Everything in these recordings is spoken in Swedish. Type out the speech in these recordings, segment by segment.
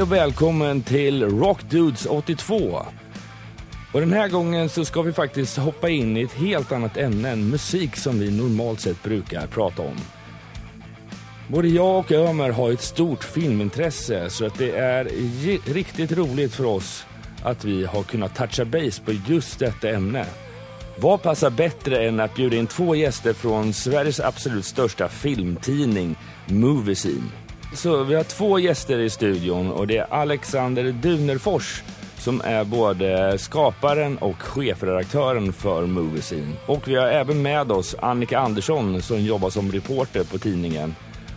Hej och välkommen till Rock Dudes 82. Och den här gången så ska vi faktiskt hoppa in i ett helt annat ämne än musik som vi normalt sett brukar prata om. Både jag och Ömer har ett stort filmintresse så att det är riktigt roligt för oss att vi har kunnat toucha base på just detta ämne. Vad passar bättre än att bjuda in två gäster från Sveriges absolut största filmtidning, Moviescene? Så vi har två gäster i studion och det är Alexander Dunerfors som är både skaparen och chefredaktören för Moviescene. Och vi har även med oss Annika Andersson som jobbar som reporter på tidningen.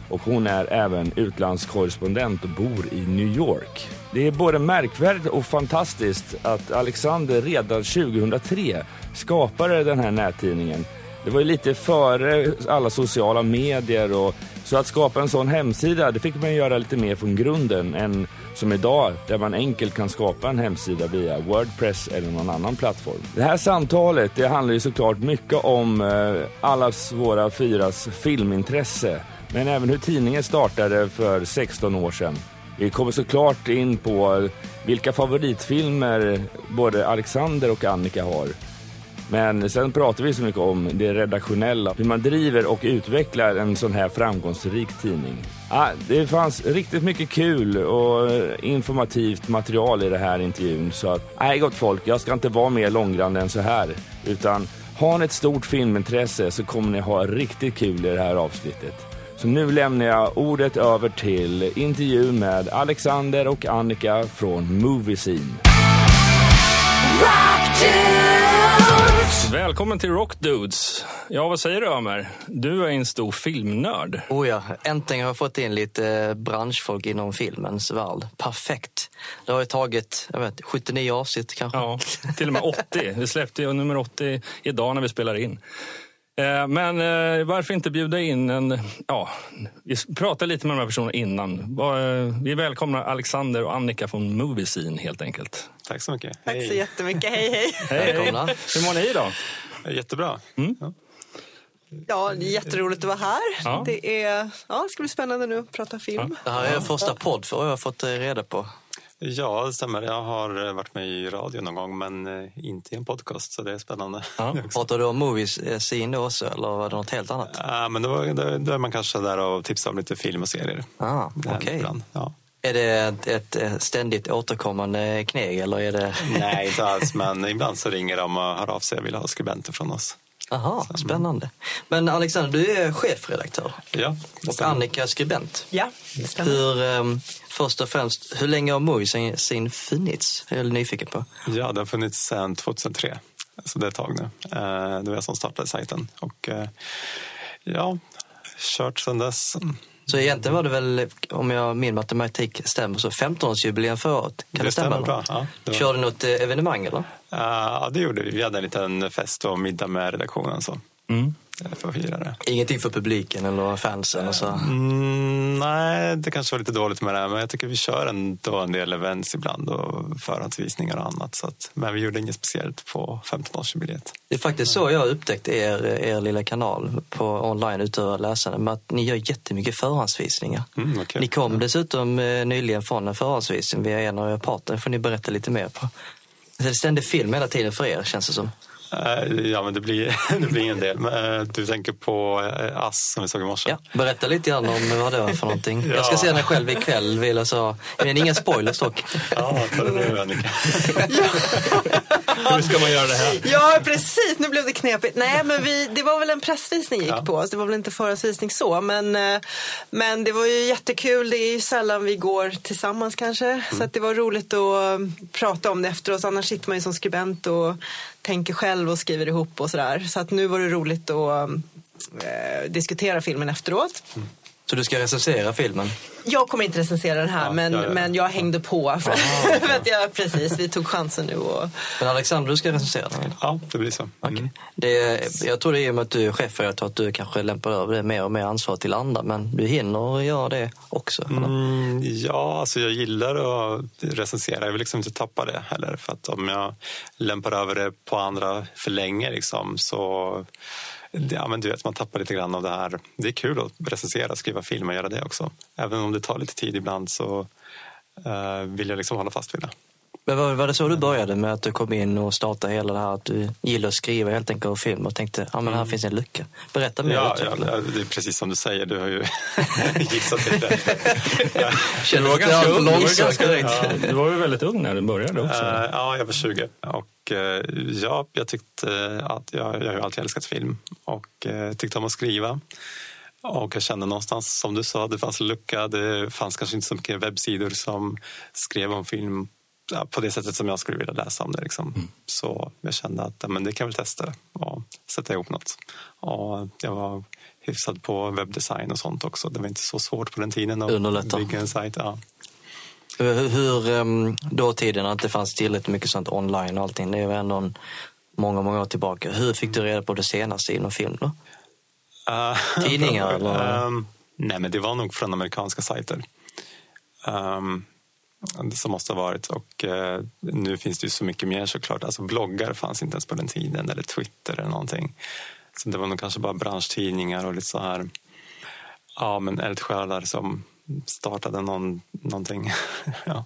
Och hon är även utlandskorrespondent och bor i New York. Det är både märkvärdigt och fantastiskt att Alexander redan 2003 skapade den här nättidningen. Det var ju lite före alla sociala medier och så att skapa en sån hemsida, det fick man göra lite mer från grunden än som idag där man enkelt kan skapa en hemsida via Wordpress eller någon annan plattform. Det här samtalet det handlar ju såklart mycket om eh, allas våra fyras filmintresse men även hur tidningen startade för 16 år sedan. Vi kommer såklart in på vilka favoritfilmer både Alexander och Annika har. Men sen pratar vi så mycket om det redaktionella, hur man driver och utvecklar en sån här framgångsrik tidning. Ah, det fanns riktigt mycket kul och informativt material i det här intervjun så att, nej gott folk, jag ska inte vara mer långrandig än så här. Utan har ni ett stort filmintresse så kommer ni ha riktigt kul i det här avsnittet. Så nu lämnar jag ordet över till intervjun med Alexander och Annika från Movie Scene. Välkommen till Rock Dudes. Ja, vad säger du Ömer? Du är en stor filmnörd. Oh ja, äntligen har jag fått in lite eh, branschfolk inom filmens värld. Perfekt. Det har ju tagit jag vet, 79 avsnitt kanske. Ja, till och med 80. Vi släppte ju nummer 80 idag när vi spelar in. Eh, men eh, varför inte bjuda in en... Ja, vi pratade lite med de här personerna innan. Eh, vi välkomnar Alexander och Annika från Moviescene helt enkelt. Tack så mycket. Tack hej. så jättemycket. Hej, hej. hej. Välkomna. Hur mår ni idag? Jättebra. Mm. Ja. Ja, det är jätteroligt att vara här. Ja. Det är, ja, ska bli spännande nu att prata film. Ja. Det här är första podd för jag har fått reda på. Ja, det stämmer. Jag har eh, varit med i radio någon gång men eh, inte i en podcast så det är spännande. Ja. Pratar du om movies eh, scene då också eller var det något helt annat? Ja, men då, då, då är man kanske där och tipsar om lite film och serier. Ah, okay. Ja. Är det ett, ett ständigt återkommande kneg eller är det? Nej, inte alls. Men ibland så ringer de och hör av sig och vill ha skribenter från oss. Aha, spännande. Men Alexander, du är chefredaktör. Ja. Och Annika skribent. Ja, det stämmer. Hur, um, först och främst, hur länge har Moviesen funnits? Jag är nyfiken på. Ja, den har funnits sedan 2003. Så det är ett tag nu. Eh, det var jag som startade sajten. Och eh, ja, kört sedan dess. Så egentligen var det väl, om jag, min matematik stämmer, så 15-årsjubileum förra året? Kan det, det stämma? Bra. Ja, det Körde du något eh, evenemang eller? Ja, det gjorde vi. Vi hade en liten fest och middag med redaktionen. Så. Mm för att fira det. Ingenting för publiken eller fansen? Och så. Mm, nej, det kanske var lite dåligt med det. Men jag tycker vi kör ändå en del events ibland och förhandsvisningar och annat. Så att, men vi gjorde inget speciellt på 15-årsjubileet. Det är faktiskt så jag upptäckte er, er lilla kanal på online utöver läsande. Med att ni gör jättemycket förhandsvisningar. Mm, okay. Ni kom dessutom eh, nyligen från en förhandsvisning via en av era partner. får ni berätta lite mer på. Det är ständig film hela tiden för er känns det som. Eh, ja, men det blir, det blir en del. Eh, du tänker på eh, Ass som vi såg i morse? Ja, berätta lite grann om vad det var för någonting. ja. Jag ska se den själv ikväll, vill jag säga. Men inga spoilers dock. Ja, ta det nu Annika. Hur ska man göra det här? Ja, precis. Nu blev det knepigt. Nej, men vi, det var väl en pressvisning gick ja. på oss. Det var väl inte förhandsvisning så. Men, men det var ju jättekul. Det är ju sällan vi går tillsammans kanske. Mm. Så det var roligt att prata om det efteråt. Annars sitter man ju som skribent och tänker själv och skriver ihop och sådär. Så att nu var det roligt att eh, diskutera filmen efteråt. Mm. Så du ska recensera filmen? Jag kommer inte recensera den här, ja, men, ja, ja. men jag hängde på. För, Aha, för att jag, precis, vi tog chansen nu. Och... Men Alexander, du ska recensera den? Ja, det blir så. Mm. Okay. Det, jag tror det är i och med att du är chefredaktör att du kanske lämpar över det mer och mer ansvar till andra, men du hinner göra det också? Mm, ja, alltså jag gillar att recensera. Jag vill liksom inte tappa det heller. För att om jag lämpar över det på andra för länge liksom, så ja, men du vet, man tappar lite grann av det här. Det är kul att recensera, skriva film och göra det också. Även om det tar lite tid ibland så uh, vill jag liksom hålla fast vid det. Men var, var det så du började med att du kom in och startade hela det här att du gillar att skriva helt enkelt och film och tänkte ja men här mm. finns en lucka. Berätta mer. Ja, ja, det är precis som du säger, du har ju gissat lite. Du var ganska ung. Du var ju väldigt ung när du började också. Uh, ja, jag var 20 och uh, ja, jag tyckte att jag, jag har alltid älskat film och uh, tyckte om att skriva. Och jag kände någonstans, som du sa, det fanns en lucka. Det fanns kanske inte så mycket webbsidor som skrev om film på det sättet som jag skulle vilja läsa om det. Liksom. Mm. Så jag kände att men det kan väl testa och sätta ihop något. Och jag var hyfsad på webbdesign och sånt också. Det var inte så svårt på den tiden att Underlätta. bygga en sajt. Ja. Hur, hur ehm, dåtiden, att det fanns tillräckligt mycket sånt online och allting, det är ju ändå många, många år tillbaka. Hur fick du reda på det senaste inom film då? Uh, Tidningar eller? Um, nej, men det var nog från amerikanska sajter. Um, som måste ha varit. Och eh, nu finns det ju så mycket mer såklart. Alltså bloggar fanns inte ens på den tiden, eller Twitter eller någonting. Så det var nog kanske bara branschtidningar och lite så här, ja men eldsjälar som startade någon, någonting. ja.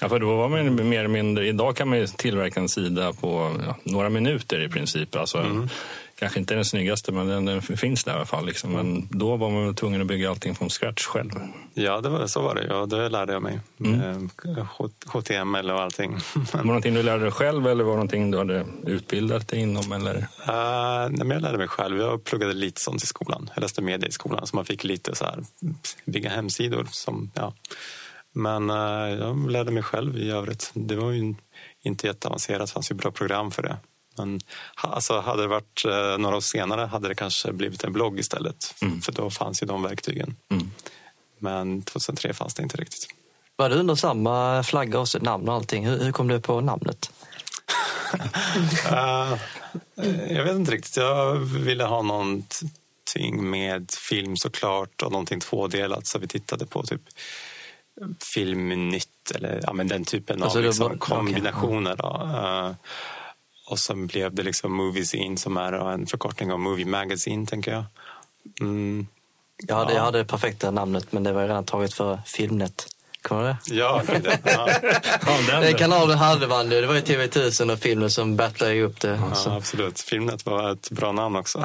Ja, för då var man mer eller mindre, idag kan man tillverka en sida på ja, några minuter i princip. Alltså, mm kanske inte den snyggaste, men den, den finns där i alla fall. Liksom. Men då var man tvungen att bygga allting från scratch själv. Ja, det var, så var det. Ja, det lärde jag mig. Mm. HTML och allting. var det någonting du lärde dig själv eller var det någonting du hade utbildat dig inom? Eller? Uh, nej, men jag lärde mig själv. Jag pluggade lite sånt i skolan. Jag läste media i skolan, så man fick lite så här, bygga hemsidor. Som, ja. Men uh, jag lärde mig själv i övrigt. Det var ju inte jätteavancerat. Det fanns ju bra program för det. Men alltså, hade det varit eh, några år senare hade det kanske blivit en blogg istället. Mm. För då fanns ju de verktygen. Mm. Men 2003 fanns det inte riktigt. Var det under samma flagga och namn och allting? Hur, hur kom du på namnet? uh, jag vet inte riktigt. Jag ville ha någonting med film såklart och någonting tvådelat. Så vi tittade på typ Filmnytt eller ja, men den typen alltså, av liksom, kombinationer. Okay. Och sen blev det liksom Movies som är en förkortning av Movie Magazine, tänker jag. Mm. Jag, hade, ja. jag hade det perfekta namnet, men det var redan taget för Filmnet. Kommer du det? Ja, det. Ja. ja, den kanalen hade man Det var ju TV1000 och Filmnet som battlade upp det. Ja, absolut. Filmnet var ett bra namn också.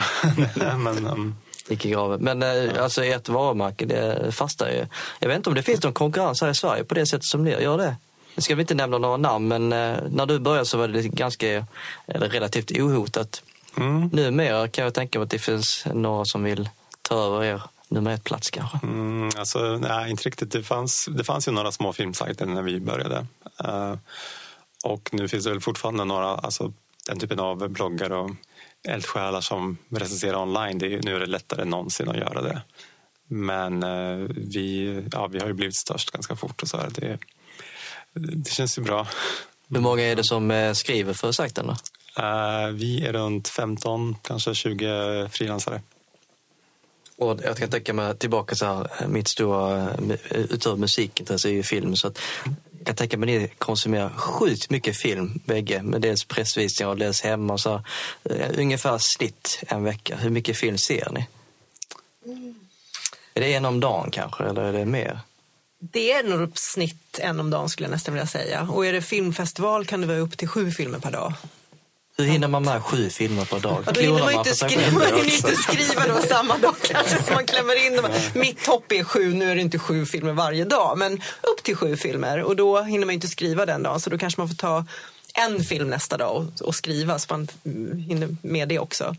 men, um... Gick i graven. Men eh, alltså ert varumärke, det fastar ju. Jag vet inte om det finns någon konkurrens här i Sverige på det sättet som ni gör det. Nu ska vi inte nämna några namn, men eh, när du började så var det ganska, eller relativt ohotat. Mm. Numera kan jag tänka mig att det finns några som vill ta över er nummer ett-plats kanske? Mm, alltså, nej, inte riktigt. Det fanns, det fanns ju några små filmsajter när vi började. Uh, och nu finns det väl fortfarande några, alltså den typen av bloggar och eldsjälar som recenserar online. Det är, nu är det lättare än någonsin att göra det. Men uh, vi, ja, vi har ju blivit störst ganska fort och så här. Det, det känns ju bra. Hur många är det som eh, skriver för sajten? Då? Uh, vi är runt 15, kanske 20 frilansare. Och jag kan tänka mig tillbaka så här, mitt stora, utöver musikintresse är ju film. Så att jag kan tänka mig att ni konsumerar sjukt mycket film bägge. Med dels pressvisningar och dels hemma. Så här, ungefär snitt en vecka. Hur mycket film ser ni? Är det en om dagen kanske, eller är det mer? Det är nog snitt en om dagen skulle jag nästan vilja säga. Och är det filmfestival kan det vara upp till sju filmer per dag. Hur hinner man med sju filmer per dag? Ja, då hinner man, inte skriva, man inte skriva då samma dag kanske så man klämmer in dem. Mitt topp är sju, nu är det inte sju filmer varje dag men upp till sju filmer och då hinner man inte skriva den dagen så då kanske man får ta en film nästa dag och, och skriva så man hinner med det också.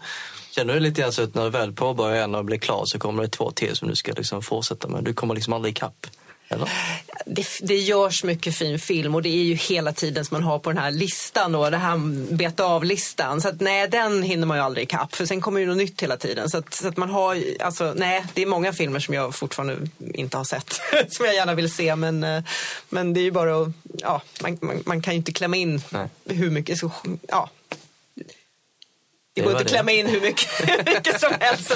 Känner du lite grann så att när du väl påbörjar en och blir klar så kommer det två till som du ska liksom fortsätta med? Du kommer liksom aldrig ikapp? Det, det görs mycket fin film och det är ju hela tiden som man har på den här listan då, det här beta av-listan. Så att nej, den hinner man ju aldrig ikapp för sen kommer ju något nytt hela tiden. Så att, så att man har, alltså nej, det är många filmer som jag fortfarande inte har sett som jag gärna vill se men, eh, men det är ju bara att, ja, man, man, man kan ju inte klämma in nej. hur mycket, så, ja, det går inte att klämma in hur mycket, mycket som helst. Så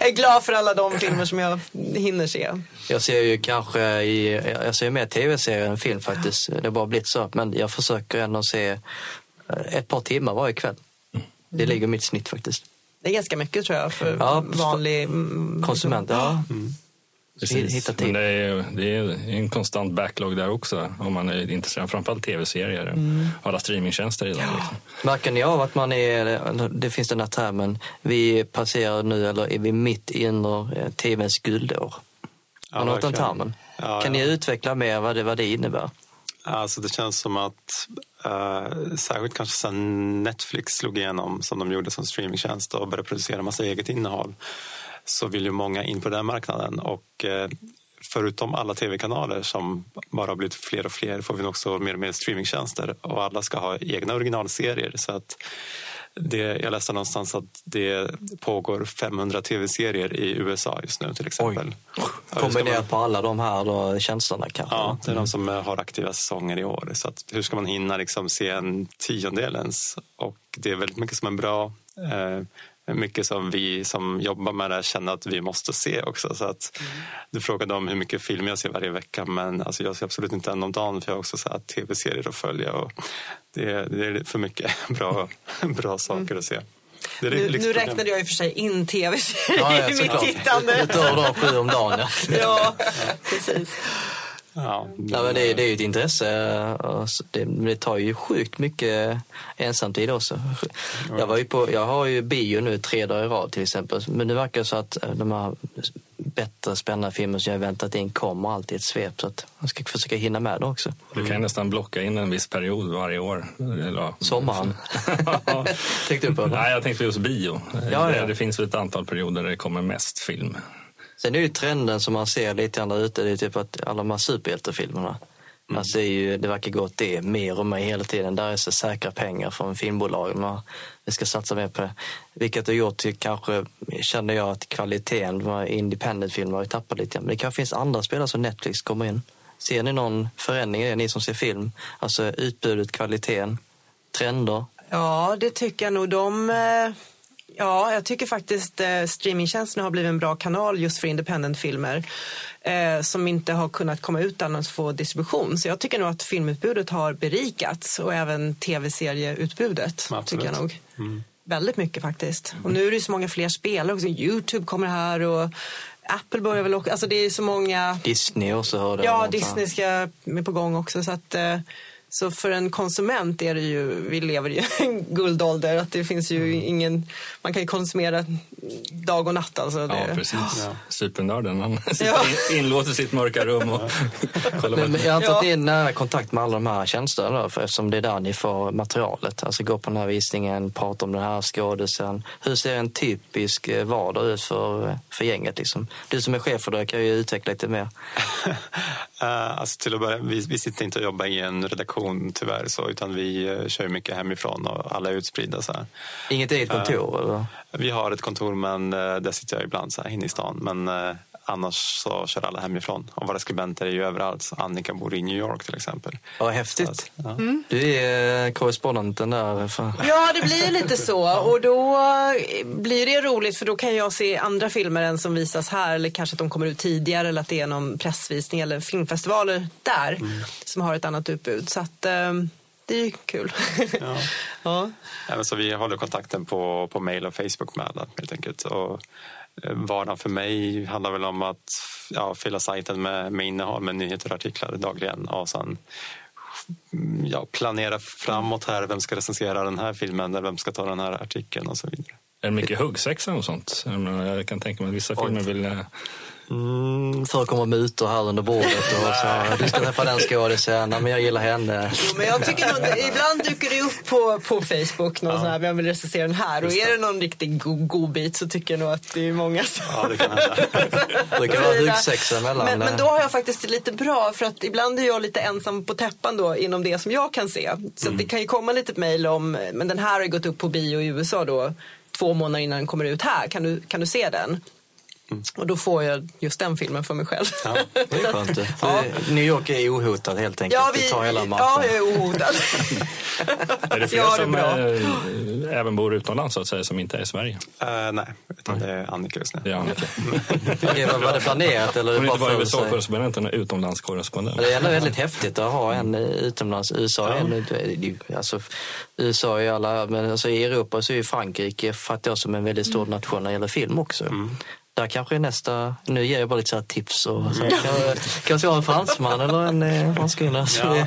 jag är glad för alla de filmer som jag hinner se. Jag ser ju kanske i, jag ser mer tv-serier än film faktiskt. Det har bara blivit så. Men jag försöker ändå se eh, ett par timmar varje kväll. Det ligger mitt snitt faktiskt. Det är ganska mycket tror jag för ja, vanlig konsument. Ja. Mm. Precis. Men det är, det är en konstant backlog där också om man är intresserad. Framförallt tv-serier mm. och alla streamingtjänster idag. Ja. Liksom. Märker ni av att man är, det finns den här termen, vi passerar nu eller är vi mitt under eh, tvns guldår? Har ni hört den termen? Ja, kan ni utveckla mer vad det, vad det innebär? Alltså det känns som att uh, särskilt kanske sen Netflix slog igenom som de gjorde som streamingtjänst och började producera massa eget innehåll så vill ju många in på den marknaden och uh, förutom alla tv-kanaler som bara har blivit fler och fler får vi också mer och mer streamingtjänster och alla ska ha egna originalserier så att det, jag läste någonstans att det pågår 500 tv-serier i USA just nu till exempel. Kombinerat på alla de här då, tjänsterna kanske? Ja, det är de som har aktiva säsonger i år. Så att, hur ska man hinna liksom se en tiondel ens? Och det är väldigt mycket som är bra. Eh, mycket som vi som jobbar med det känner att vi måste se också. Så att, mm. Du frågade om hur mycket film jag ser varje vecka men alltså jag ser absolut inte en om dagen för jag har också tv-serier att följa. Och det, det, är för mycket bra, bra saker mm. att se. Nu, nu räknade jag i och för sig in tv-serier ja, ja, i mitt tittande. Utöver de sju om dagen. Ja, ja precis. Ja, ja men det, det är ju ett intresse. Det, det tar ju sjukt mycket ensamtid också. Jag, var ju på, jag har ju bio nu tre dagar i rad till exempel. Men det verkar så att de här bättre spännande filmer som jag väntat in kommer alltid ett svep. Så att jag ska försöka hinna med det också. Du kan nästan blocka in en viss period varje år. Sommaren. tänkte du på det? Nej, jag tänkte just bio. Ja, ja. Det finns väl ett antal perioder där det kommer mest film. Sen är ju trenden som man ser lite grann där ute, det är typ att alla de här superhjältefilmerna. Mm. Alltså det, är ju, det verkar gå åt det mer och mer hela tiden. Där är så säkra pengar från filmbolagen. Vi ska satsa mer på det. Vilket har gjort kanske, känner jag, att kvaliteten på independent-filmer har tappat lite. Men det kanske finns andra spelare som Netflix kommer in. Ser ni någon förändring i det, ni som ser film? Alltså utbudet, kvaliteten, trender? Ja, det tycker jag nog. De eh, Ja, jag tycker faktiskt eh, streamingtjänsterna har blivit en bra kanal just för independentfilmer eh, som inte har kunnat komma ut att få distribution. Så jag tycker nog att filmutbudet har berikats och även tv-serieutbudet. tycker jag nog. Mm. Väldigt mycket faktiskt. Och nu är det så många fler spelare också. Youtube kommer här och Apple börjar väl också. Alltså det är så många. Disney också hörde Ja, Disney ska är på gång också. Så att, eh, så för en konsument är det ju, vi lever i en guldålder, att det finns ju mm. ingen, man kan ju konsumera dag och natt. Alltså det. Ja, precis. Ja. Supernörden, han ja. inlåst i sitt mörka rum och kollar men, men Jag har inte ja. in nära kontakt med alla de här tjänsterna då, för eftersom det är där ni får materialet. Alltså gå på den här visningen, prata om den här skådisen. Hur ser en typisk eh, vardag ut för, för gänget? Liksom? Du som är chef för det kan ju utveckla lite mer. Uh, alltså till att börja, vi, vi sitter inte och jobbar i en redaktion tyvärr, så, utan vi eh, kör mycket hemifrån och alla är utspridda. Så här. Inget eget kontor? Uh? Vi har ett kontor, men uh, där sitter jag ibland så här, inne i stan. Men uh, Annars så kör alla hemifrån. Och våra skribenter är ju överallt. Annika bor i New York till exempel. Ja, häftigt. Att, ja. Mm. Du är korrespondenten där. För... Ja, det blir lite så. Och då blir det roligt för då kan jag se andra filmer än som visas här. Eller kanske att de kommer ut tidigare eller att det är någon pressvisning eller filmfestivaler där mm. som har ett annat utbud. Så att, ehm, det är ju kul. Ja. ja. ja så vi håller kontakten på, på mail och Facebook med alla helt enkelt. Och Eh, vardagen för mig handlar väl om att ja, fylla sajten med, med innehåll, med nyheter och artiklar dagligen och sen ja, planera framåt här. Vem ska recensera den här filmen? Vem ska ta den här artikeln och så vidare. Är det mycket huggsexa och sånt? Jag kan tänka mig att vissa Oj. filmer vill eh, Mm, förekommer mutor här under bordet och så, du ska träffa den skådisen, men jag gillar henne. Jo, men jag tycker nog, ibland dyker det upp på, på Facebook, någon ja. sån här, vem vill recensera den här? Och är det någon riktig god, god bit så tycker jag nog att det är många som... Ja, det kan hända. det brukar vara mellan. Men, men då har jag faktiskt lite bra, för att ibland är jag lite ensam på täppan då inom det som jag kan se. Så mm. det kan ju komma lite mejl om, men den här har gått upp på bio i USA då två månader innan den kommer ut här. Kan du, kan du se den? Mm. Och då får jag just den filmen för mig själv. Ja, det är skönt. ja. New York är ohotad helt enkelt. Ja, vi, det tar hela Ja, jag är ohotad. är det fler som äh, även bor utomlands så att säga, som inte är i Sverige? Uh, nej, utan det är Annika just nu. Det är Annika. Var det planerat? Eller Hon är inte bara USA-korrespondent, är utomlandskorrespondent. Det är ändå väldigt häftigt att ha en utomlands. USA är en, alltså, USA i alla, men alltså i Europa så är ju Frankrike fattar jag som en väldigt stor nation när det gäller film också. Mm. Där kanske är nästa, nu ger jag bara lite så tips och så kan, kanske vara en fransman eller en eh, franskkunnig. Ja.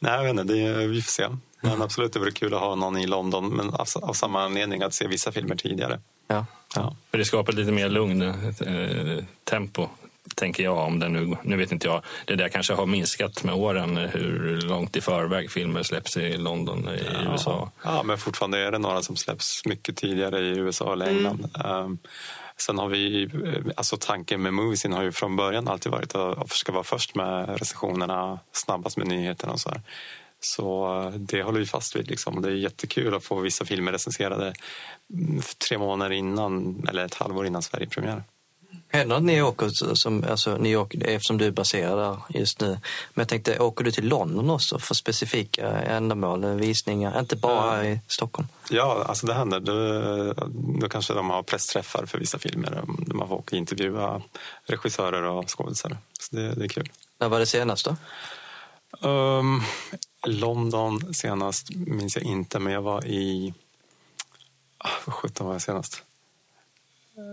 Nej, jag vet inte, det, vi får se. Men absolut, det vore kul att ha någon i London, men av, av samma anledning att se vissa filmer tidigare. Ja, ja. För det skapar lite mer lugn, eh, tempo tänker jag. om det nu, nu vet inte jag, det där kanske har minskat med åren hur långt i förväg filmer släpps i London i ja. USA. Ja, men fortfarande är det några som släpps mycket tidigare i USA eller England. Mm. Um, sen har vi, alltså tanken med Moviesin har ju från början alltid varit att försöka vara först med recensionerna, snabbast med nyheterna och så här. Så eh, det håller vi fast vid. Liksom. Det är jättekul att få vissa filmer recenserade mm, tre månader innan eller ett halvår innan Sverigepremiär. Händer att ni åker, som, alltså New York, eftersom du är baserad där just nu, men jag tänkte, åker du till London också för specifika ändamål, visningar, inte bara här i Stockholm? Ja, alltså det händer. Då, då kanske de har pressträffar för vissa filmer där man får åka och intervjua regissörer och skådespelare. Så det, det är kul. När var det senast då? Um, London senast minns jag inte, men jag var i... Ah, vad sjutton var jag senast?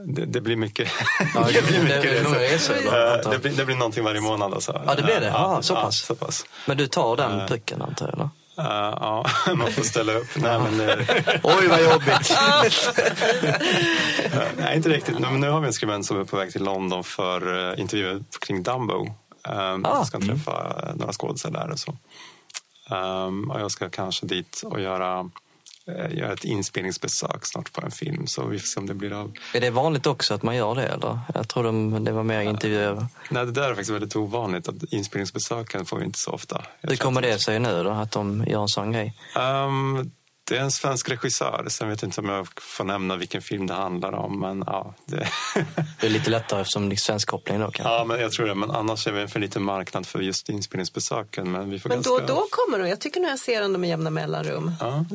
Det, det, blir mycket. Ja, det, blir mycket det, det, blir, det blir någonting varje månad. Alltså. Ja, det blir det? Ja, så, pass. Ja, så pass. Men du tar den uh, pucken antar jag? Eller? Uh, ja, man får ställa upp. Nej, men, Oj, vad jobbigt! nej, inte riktigt. Men nu har vi en skribent som är på väg till London för uh, intervjuer kring Dumbo. Um, ah. Jag ska träffa mm. några skådespelare där. Och, så. Um, och jag ska kanske dit och göra Eh, göra ett inspelningsbesök snart på en film. Så vi får se om det blir av. Är det vanligt också att man gör det? Eller? Jag tror de, det var mer intervjuer. Nej, det där är faktiskt väldigt ovanligt. Att inspelningsbesöken får vi inte så ofta. Hur kommer det sig nu då, att de gör en sån grej? Um, det är en svensk regissör. Sen vet jag inte om jag får nämna vilken film det handlar om. Men, ja, det... det är lite lättare eftersom det är svensk koppling då kanske? Ja, men jag tror det. Men annars är vi en för liten marknad för just inspelningsbesöken. Men, vi får men ganska... då då kommer de. Jag tycker nog jag ser dem med jämna mellanrum. Ja.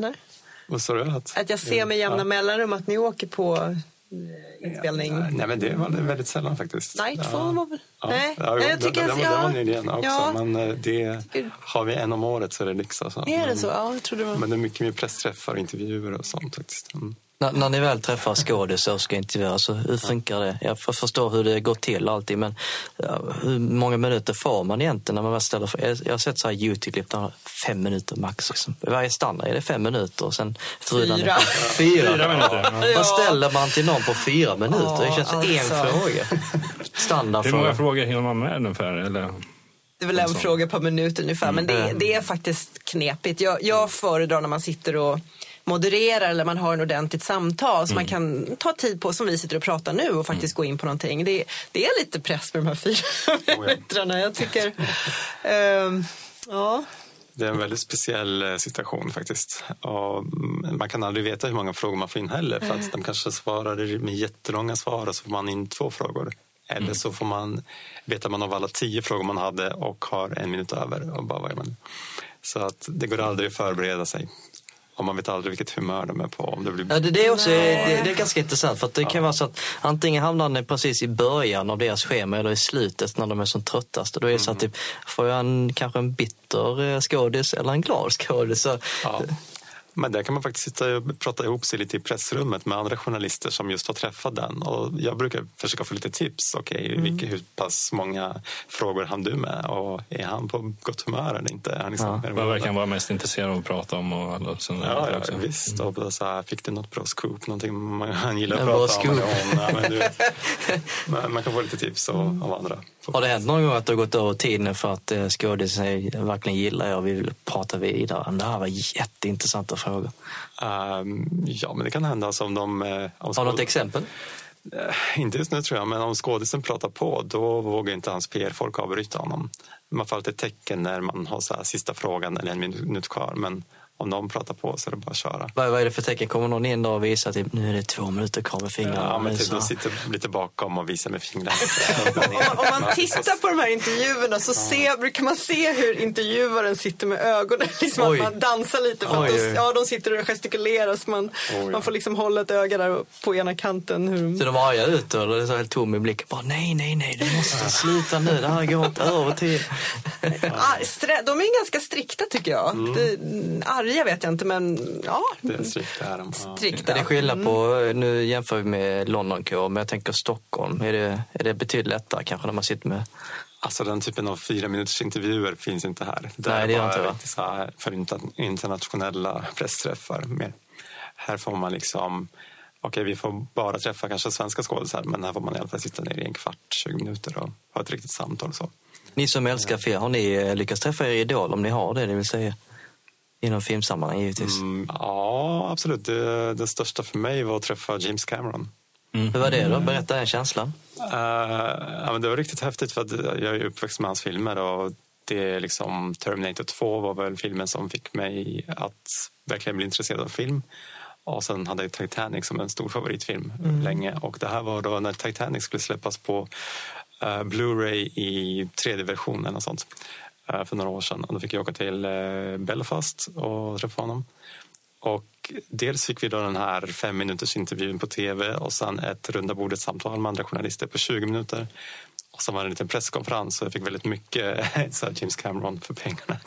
Vad sa du? Att, att jag ser med jämna ja. mellanrum att ni åker på eh, inspelning? Ja, nej, men det var väldigt sällan faktiskt. Två var väl... Nej, ja, jag tycker det, det, det var nyligen också. Ja. Men eh, det har vi en om året så är det lyx. Alltså. Är det så? Ja, jag trodde det var... Men det är mycket mer pressträffar och intervjuer och sånt faktiskt. Mm. När, när ni väl träffar skådisar och ska intervjua, så hur funkar det? Jag förstår hur det går till alltid, men hur många minuter får man egentligen när man väl ställer Jag har sett så här Youtube-klipp där fem minuter max. Liksom. Varje standard är det fem minuter och sen fyra. Fyra. fyra minuter. Vad ställer man till någon på fyra minuter? det känns alltså. en fråga. Standard Hur många frågor hinner man med ungefär? Eller? Det är väl en fråga per minut ungefär, men det, det är faktiskt knepigt. Jag, jag föredrar när man sitter och modererar eller man har en ordentligt samtal så mm. man kan ta tid på som vi sitter och pratar nu och faktiskt mm. gå in på någonting. Det, det, är lite press med de här fyra oh, minuterna. Jag tycker, um, ja. Det är en väldigt speciell eh, situation faktiskt. Och man kan aldrig veta hur många frågor man får in heller för att de kanske svarar med jättelånga svar och så får man in två frågor. Eller mm. så får man, vet man av alla tio frågor man hade och har en minut över. Och bara, vad man? Så att det går aldrig att förbereda sig och man vet aldrig vilket humör de är på. Om det, blir... ja, det, det, är också, det, det, är ganska intressant för att det ja. kan vara så att antingen hamnar ni precis i början av deras schema eller i slutet när de är som tröttast. Och då är det så att mm. typ, får jag en, kanske en bitter eh, skådis eller en glad skådis. Ja. Men där kan man faktiskt sitta och prata ihop sig lite i pressrummet med andra journalister som just har träffat den. Och jag brukar försöka få lite tips. Okej, okay, mm. hur pass många frågor hann du med? Och är han på gott humör eller inte? Han liksom, ja. Vad verkar han vara mest intresserad av att prata om? Och alla ja, ja visst. Mm. Och så här, fick du något bra scoop? Någonting han gillar att prata om? Ja, men du, man, man kan få lite tips av, av andra. Har det hänt någon gång att du har gått över tiden för att eh, skådisen verkligen gillar er och vill prata vidare? Det här var jätteintressanta frågor. Um, ja, men det kan hända. Alltså, om de, eh, om Har du något exempel? Uh, inte just nu tror jag, men om skådisen pratar på då vågar inte hans PR-folk avbryta honom. Man får alltid tecken när man har så sista frågan eller en minut kvar. Men om någon pratar på så är det bara att köra. Vad, vad är det för tecken? Kommer någon in då och visar att typ, nu är det två minuter kvar med fingrarna? Ja, men typ, de sitter lite bakom och visar med fingrarna. om, om, man tittar på de här intervjuerna så ser, brukar man se hur intervjuaren sitter med ögonen. Liksom att man dansar lite för att de, ja, de sitter och gestikulerar så man, Oj. man får liksom hålla ett öga där på ena kanten. Hur... Ser de arga ut då? Eller är så helt tom i blicken? Bara, nej, nej, nej, du måste sluta nu. Det här går inte över till. de är ganska strikta tycker jag. Mm. Det, börja vet jag inte men ja. Det är strikt där. Ja. Strikt, är det skillnad på, mm. nu jämför vi med Londonkår, men jag tänker Stockholm. Är det, är det betydligt lättare kanske när man sitter med Alltså den typen av fyra minuters intervjuer finns inte här. Det Nej, det är bara inte, så här för internationella pressträffar. Mer. Här får man liksom, okej okay, vi får bara träffa kanske svenska skådisar men här får man i alla fall sitta ner i en kvart, 20 minuter och ha ett riktigt samtal. Så. Ni som älskar film, har ni lyckats träffa er idol om ni har det, det vill säga? Inom filmsammanhang givetvis. Mm, ja, absolut. Det, det största för mig var att träffa James Cameron. Mm. Hur var det då? Berätta den känslan. Uh, ja, men det var riktigt häftigt för att jag är uppväxt med hans filmer och det är liksom Terminator 2 var väl filmen som fick mig att verkligen bli intresserad av film. Och sen hade jag Titanic som en stor favoritfilm mm. länge och det här var då när Titanic skulle släppas på uh, Blu-ray i 3D-version och sånt Eh, för några år sedan. Och då fick jag åka till eh, Belfast och träffa honom. Och dels fick vi då den här fem minuters intervjun på tv och sen ett runda bordet samtal med andra journalister på 20 minuter. Och sen var det en liten presskonferens så jag fick väldigt mycket så James Cameron för pengarna.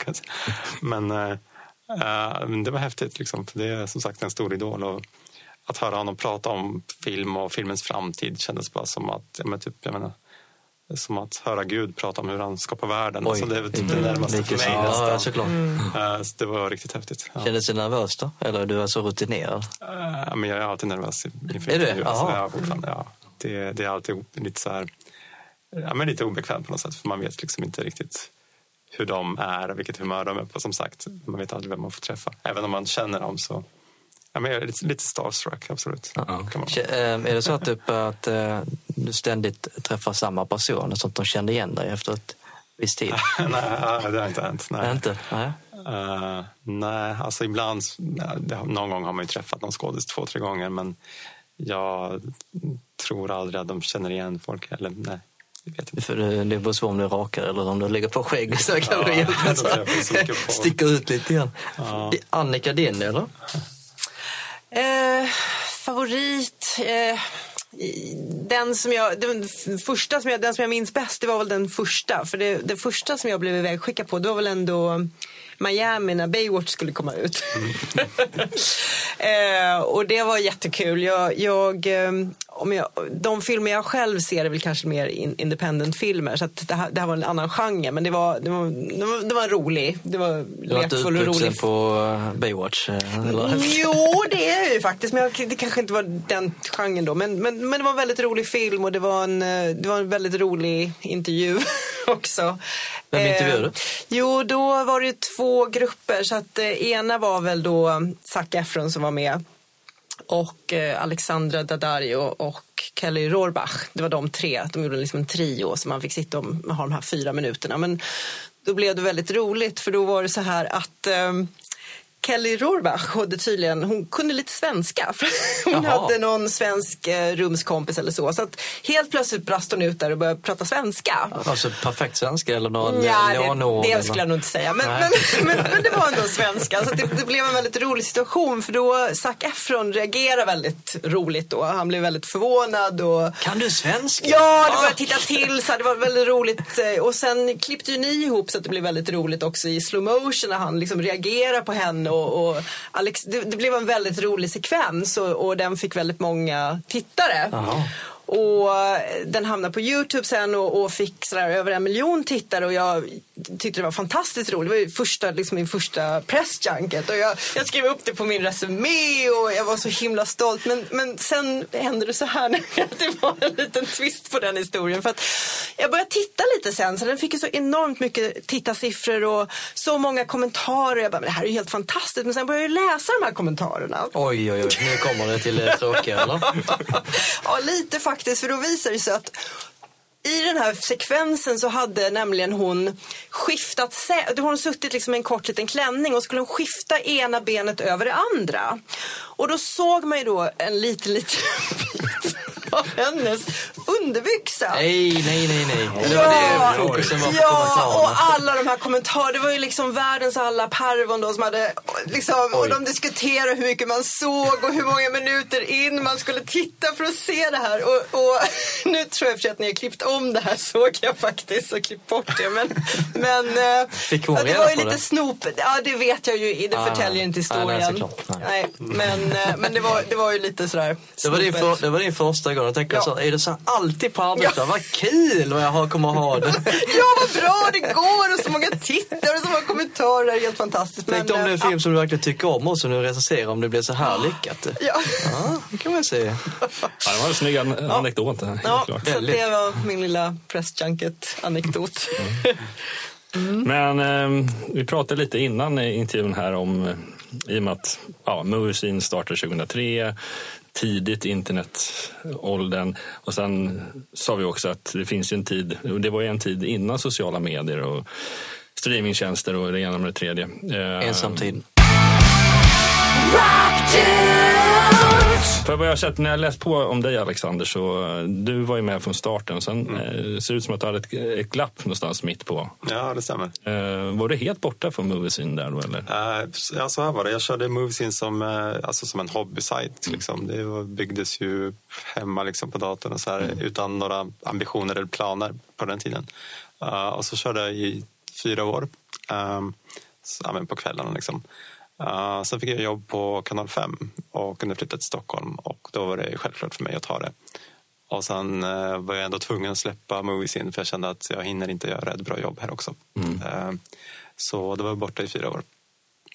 Men äh, det var häftigt, liksom, för det är som sagt en stor idol. Och att höra honom prata om film och filmens framtid kändes bara som att, ja, men typ, jag menar, som att höra Gud prata om hur han skapar världen. Oj, alltså det är typ det närmaste för mig ja, såklart. Mm. Uh, så det var riktigt häftigt. Ja. Kändes du nervös då? Eller är du alltså rutinerad? Uh, men jag är alltid nervös inför Är du? Alltså, ja, fortfarande, ja. Det, det, är alltid lite så här, ja, men lite obekvämt på något sätt. För man vet liksom inte riktigt hur de är och vilket humör de är på. Som sagt, man vet aldrig vem man får träffa. Även om man känner dem så Ja, men jag är lite, lite starstruck, absolut. Uh -huh. Är det så att, typ, att uh, du ständigt träffar samma person, så att de kände igen dig efter ett visst tid? nej, det har inte hänt. Nej. Inte? Nej. Uh, nej, alltså ibland, någon gång har man ju träffat någon skådis två, tre gånger men jag tror aldrig att de känner igen folk. Eller, nej. För det, det beror på om du rakar eller om du lägger på skägg så kanske ja, hjälper. Sticker ut lite grann. Ja. Annika, din eller? Eh, favorit? Eh, den som jag, den första som jag, den som jag minns bäst det var väl den första. För det, det första som jag blev ivägskickad på det var väl ändå Miami när Baywatch skulle komma ut. Mm. eh, och det var jättekul. Jag, jag, eh, om jag, de filmer jag själv ser är väl kanske mer in, independent-filmer. Så det här, det, här, var en annan genre. Men det var, det var, det var, det var rolig. Det var lekfull och rolig. på eh, Baywatch? Eh, eller? Jo, det är jag ju faktiskt. Men jag, det kanske inte var den genren då. Men, men, men det var en väldigt rolig film och det var en, det var en väldigt rolig intervju också. Vem intervjuade du? Eh, jo, då var det två grupper. Så att eh, ena var väl då Zac Efron som var med och eh, Alexandra Daddario och Kelly Rohrbach. Det var de tre. De gjorde liksom en trio så man fick sitta och ha de här fyra minuterna. Men då blev det väldigt roligt för då var det så här att eh, Kelly Rohrbach hade tydligen, hon kunde lite svenska. hon Jaha. hade någon svensk eh, rumskompis eller så. Så helt plötsligt brast hon ut där och började prata svenska. Alltså perfekt svenska eller någon ja, det, det skulle jag nog inte säga. Men, men, men, men, det var ändå svenska. Så det, det, blev en väldigt rolig situation för då Zac Efron reagerade väldigt roligt då. Han blev väldigt förvånad. Och... Kan du svenska? Ja, det började titta till så det var väldigt roligt. Eh, och sen klippte ju ni ihop så att det blev väldigt roligt också i slow motion när han liksom reagerar på henne och, och Alex, det, det, blev en väldigt rolig sekvens och, och den fick väldigt många tittare. Aha. Och den hamnade på Youtube sen och, och fick sådär över en miljon tittare och jag tyckte det var fantastiskt roligt. Det var ju första, liksom min första pressjunket och jag, jag skrev upp det på min resumé och jag var så himla stolt. Men, men sen hände det så här det var en liten twist på den historien. För att jag började titta lite sen så den fick ju så enormt mycket tittarsiffror och så många kommentarer. Jag bara, men det här är ju helt fantastiskt. Men sen började jag läsa de här kommentarerna. Oj, oj, oj, nu kommer det till det tråkiga eller? ja, lite faktiskt. För då visar det sig att i den här sekvensen så hade nämligen hon skiftat, säte. hon suttit liksom i en kort liten klänning och skulle hon skifta ena benet över det andra. Och då såg man ju då en liten, liten bit av hennes underbyxa. Nej, nej, nej, nej. Det var det fokusen var på Ja, och alla de här kommentarerna. Det var ju liksom världens alla pervon då som hade liksom, och de diskuterade hur mycket man såg och hur många minuter in man skulle titta för att se det här. Och, och nu tror jag för att ni har klippt om det här såg jag faktiskt och klippt bort det. Men, men eh, Fick hon ja, det var ju lite det? snopet. Ja, det vet jag ju. Det ah, förtäljer inte historien. Nej, nej, nej. men, eh, men det, var, det var ju lite sådär. Det var, din för, det var din första gång. Jag tänkte ja. så, är det så alltid på arbetsplatsen? Ja. Vad kul vad jag kommer ha det. ja, vad bra det går och så många tittare och så många kommentarer. Helt fantastiskt. Tänk om det är en film som du verkligen tycker om och som du recenserar om det blir så här lyckat. Ja. ja det kan man säga. Ja, det var en snygg anekdot. Ja, ja så det var min lilla pressjunket-anekdot. Mm. Mm. Men eh, vi pratade lite innan i intervjun här om, eh, i och med att ja, Movie startade 2003, tidigt internetåldern och sen sa vi också att det finns en tid, och det var en tid innan sociala medier och streamingtjänster och det ena med det tredje. Eh, Ensamtid. För vad jag har sett när jag läst på om dig Alexander så eh, du var ju med från starten. Sen mm. eh, ser det ut som att du hade ett, ett glapp någonstans mitt på. Ja, det stämmer. Eh, var du helt borta från Moviescene där då eller? Uh, ja, så här var det. Jag körde Moviescene som, uh, alltså som en hobbysajt. Mm. Liksom. Det byggdes ju hemma liksom, på datorn och så här, mm. utan några ambitioner eller planer på den tiden. Uh, och så körde jag i fyra år. Um, så, ja, på kvällarna liksom. Uh, sen fick jag jobb på Kanal 5 och kunde flytta till Stockholm och då var det självklart för mig att ta det. Och sen uh, var jag ändå tvungen att släppa Movies in för jag kände att jag hinner inte göra ett bra jobb här också. Mm. Uh, så då var jag borta i fyra år.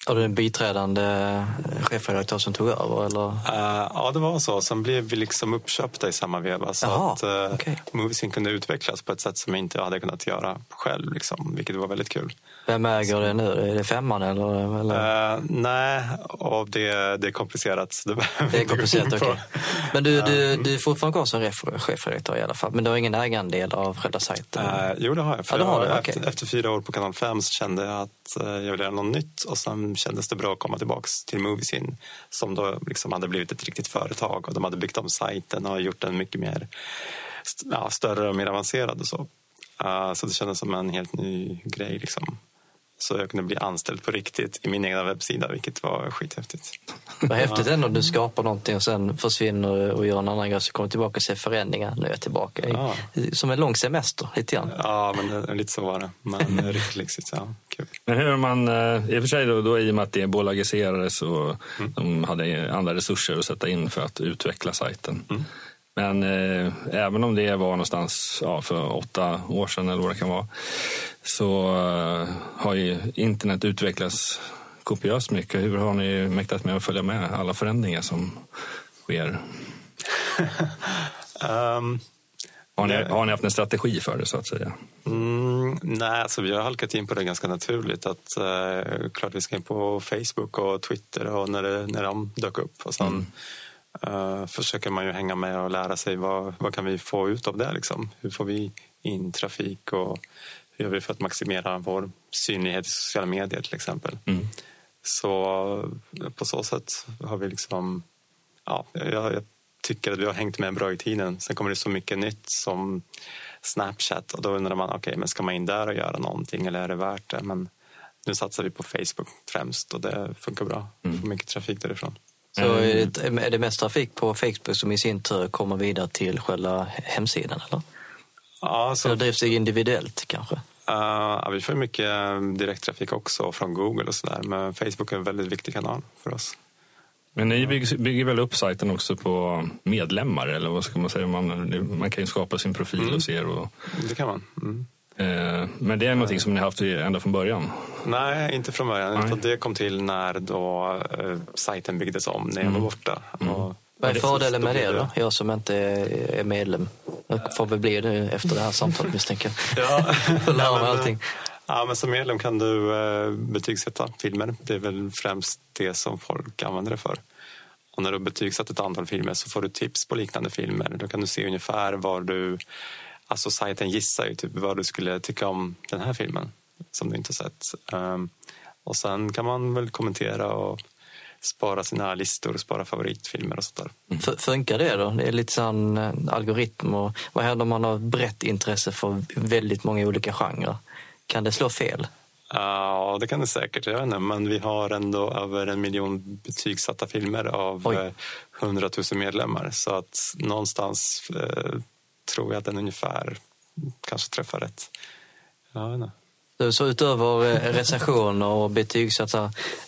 Var du en biträdande chefredaktör som tog över? Eller? Uh, ja, det var så. Sen blev vi liksom uppköpta i samma veva. Så Jaha, att uh, okay. Moviesin kunde utvecklas på ett sätt som jag inte hade kunnat göra själv. Liksom, vilket var väldigt kul. Vem äger det nu? Är det femman eller? eller? Uh, nej, och det, det är komplicerat. Det, det är komplicerat, okej. Okay. Men du, du, du är fortfarande kvar som chefredaktör i alla fall? Men du har ingen ägandedel av själva sajten? Uh, jo, det har jag. För ja, har jag, efter, efter, fyra år på Kanal 5 så kände jag att jag ville göra något nytt. Och sen kändes det bra att komma tillbaka till Moviesin som då liksom hade blivit ett riktigt företag och de hade byggt om sajten och gjort den mycket mer ja, större och mer avancerad och så. Uh, så det kändes som en helt ny grej. Liksom. Så jag kunde bli anställd på riktigt i min egna webbsida, vilket var skithäftigt. Vad häftigt ändå du skapar någonting och sen försvinner och gör en annan grej, så kommer tillbaka och ser förändringar. Nu är jag tillbaka. Ja. Som en lång semester, lite grann. Ja, men lite så var det. Men riktigt lyxigt. Ja, kul. Men hur man, eh, i och för sig då, då i och med att det bolagiserades och mm. de hade andra resurser att sätta in för att utveckla sajten. Mm. Men eh, även om det var någonstans ja, för åtta år sedan eller vad det kan vara så uh, har ju internet utvecklats kopiöst mycket. Hur har ni mäktat med att följa med alla förändringar som sker? um, har, ni, har ni haft en strategi för det så att säga? Mm, nej, alltså vi har halkat in på det ganska naturligt. Att, uh, klart vi ska in på Facebook och Twitter och när, det, när de dök upp. Och sen mm. Uh, försöker man ju hänga med och lära sig vad, vad kan vi få ut av det. Liksom? Hur får vi in trafik och hur gör vi för att maximera vår synlighet i sociala medier till exempel. Mm. Så på så sätt har vi liksom, ja, jag, jag, tycker att vi har hängt med bra i tiden. Sen kommer det så mycket nytt som Snapchat och då undrar man, okej, okay, men ska man in där och göra någonting eller är det värt det? Men nu satsar vi på Facebook främst och det funkar bra. Mm. får mycket trafik därifrån. Så är det, är det mest trafik på Facebook som i sin tur kommer vidare till själva hemsidan? Eller? Ja, så... Eller drivs det individuellt kanske? Uh, vi får mycket eh, direkttrafik också från Google och sådär. Men Facebook är en väldigt viktig kanal för oss. Men ni bygger, bygger, väl upp sajten också på medlemmar? Eller vad ska man säga? Man, man kan ju skapa sin profil mm. hos er. Och, det kan man. Mm. Eh, men det är någonting som ni har haft ända från början? Nej, inte från början. Nej. Det kom till när då, eh, sajten byggdes om, när jag var mm. borta. Mm. Och vad är fördelen med det då? Jag som inte är medlem. Jag får väl bli det efter det här samtalet misstänker jag. Ja. Får lära mig allting. Ja, men som medlem kan du eh, betygsätta filmer. Det är väl främst det som folk använder det för. Och när du har betygsatt ett antal filmer så får du tips på liknande filmer. Då kan du se ungefär vad du... Alltså sajten gissar ju typ vad du skulle tycka om den här filmen som du inte har sett. Um, och sen kan man väl kommentera och spara sina listor, spara favoritfilmer och sånt där. Mm. Funkar det då? Det är lite sån eh, algoritm och vad händer om man har brett intresse för väldigt många olika genrer? Kan det slå fel? Ja, det kan det säkert göra, men vi har ändå över en miljon betygsatta filmer av hundratusen medlemmar. Så att någonstans eh, tror jag att den ungefär kanske träffar rätt. Ja, så utöver eh, recensioner och betyg, så att,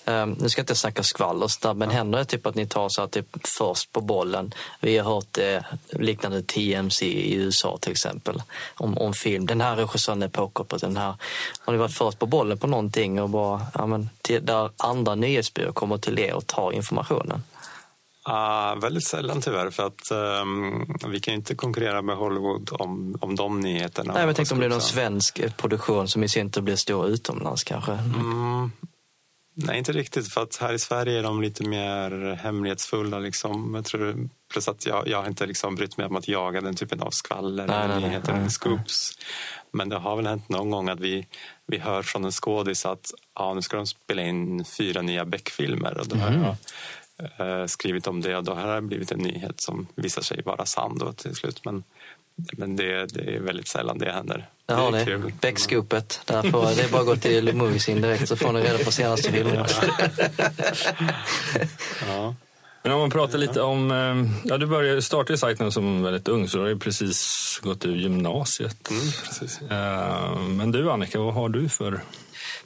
um, nu ska jag inte snacka skvaller där, men ja. händer det typ att ni tar så här, typ först på bollen? Vi har hört eh, liknande TMC i USA till exempel, om, om film. Den här regissören är påkopplad, den här. Har ni varit först på bollen på någonting och bara, ja, men, till, där andra nyhetsbyråer kommer till er och tar informationen? Uh, väldigt sällan tyvärr, för att um, vi kan inte konkurrera med Hollywood om, om de nyheterna. Nej, men tänk om det är någon svensk produktion som i sin tur blir stor utomlands kanske? Mm, nej, inte riktigt, för att här i Sverige är de lite mer hemlighetsfulla. Liksom. Jag tror, plus att jag, jag har inte liksom brytt mig om att jaga den typen av skvaller nej, eller nyheter eller scoops. Men det har väl hänt någon gång att vi, vi hör från en skådis att ja, nu ska de spela in fyra nya Beck-filmer. Och då mm. jag eh, skrivit om det och då har det blivit en nyhet som visar sig vara sann då till slut. Men, men det, det är väldigt sällan det händer. Det har ni, Beckscoopet. det är bara att gå till Moviesin direkt så får ni reda på senaste filmerna. ja. Men om man pratar lite om, eh, ja du började starta sajten som väldigt ung så du har ju precis gått ur gymnasiet. Mm, precis. Eh, men du Annika, vad har du för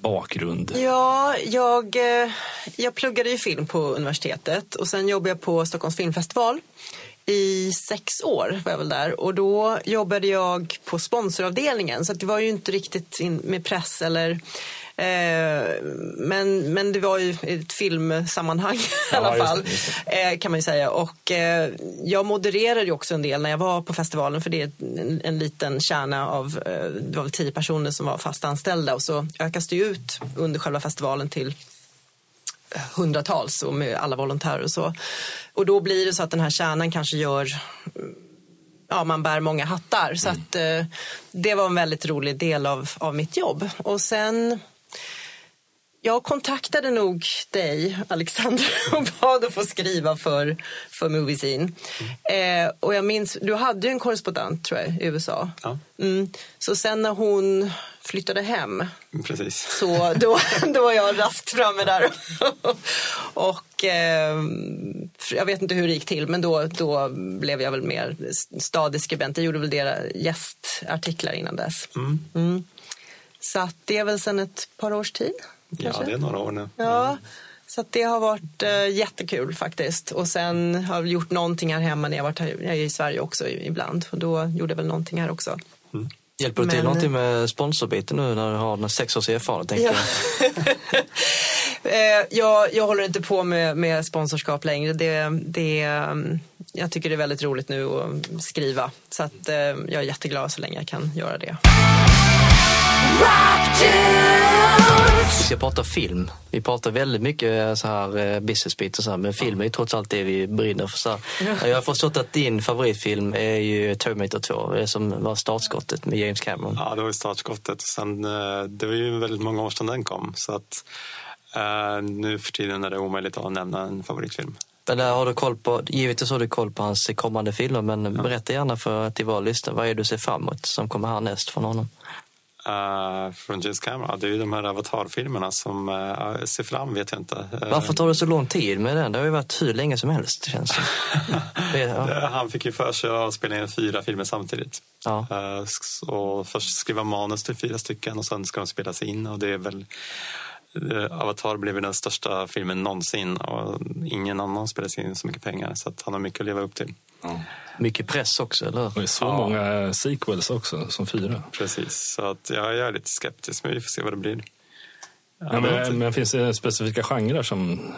bakgrund? Ja, jag, eh, jag pluggade ju film på universitetet och sen jobbade jag på Stockholms filmfestival. I sex år var jag väl där och då jobbade jag på sponsoravdelningen så det var ju inte riktigt med press eller men, men det var ju ett filmsammanhang i alla fall, Eh, kan man ju säga. Och eh, jag modererade ju också en del när jag var på festivalen, för det är en, en liten kärna av, eh, det var väl tio personer som var fast anställda och så ökas det ut under själva festivalen till hundratals och med alla volontärer och så. Och då blir det så att den här kärnan kanske gör ja, man bär många hattar. Så mm. att, eh, det var en väldigt rolig del av, av mitt jobb. Och sen jag kontaktade nog dig, Alexander, och bad att få skriva för, för Moviescene. Mm. Eh, och jag minns, du hade ju en korrespondent tror jag, i USA. Ja. Mm. Så sen när hon flyttade hem, Precis. så då, då var jag raskt framme där. och eh, jag vet inte hur det gick till, men då, då blev jag väl mer stadig skribent. Jag gjorde väl deras gästartiklar innan dess. Mm. mm. Så det är väl sedan ett par års tid. Kanske? Ja, det är några år nu. Ja, så det har varit äh, jättekul faktiskt. Och sen har jag gjort någonting här hemma när jag varit här, jag är i Sverige också ibland. Och då gjorde jag väl någonting här också. Mm. Hjälper du till Men... någonting med sponsorbiten nu när du har den sex års erfarenhet? Ja. Jag. Eh, jag, jag håller inte på med, med sponsorskap längre. Det, det, mm, jag tycker det är väldigt roligt nu att skriva. Så att, eh, jag är jätteglad så länge jag kan göra det. Vi ska prata film. Vi pratar väldigt mycket så här eh, business beat och så här, men film är ju trots allt det vi brinner för. Så här. Jag har förstått att din favoritfilm är ju Terminator 2, det som var startskottet med James Cameron. Ja, det var ju startskottet. Sen, eh, det var ju väldigt många år sedan den kom. Så att, uh, nu för tiden är det omöjligt att nämna en favoritfilm. Men har du koll på, givetvis har du koll på hans kommande filmer, men ja. berätta gärna för till våra lyssnare, vad är det du ser fram emot som kommer härnäst från honom? Uh, från James Cameron. Det är ju de här avatarfilmerna som uh, ser fram, vet jag inte. Uh, Varför tar det så lång tid med den? Det har ju varit hur länge som helst känns det. ja. Han fick ju för sig att spela in fyra filmer samtidigt. Ja. och först skriva manus till fyra stycken och sen ska de spelas in och det är väl Avatar blev den största filmen någonsin och ingen annan spelade in så mycket pengar så att han har mycket att leva upp till. Ja. Mycket press också, eller Det är så ja. många sequels också, som fyra. Precis, så att jag är lite skeptisk, men vi får se vad det blir. Ja, men, men, finns det specifika genrer som,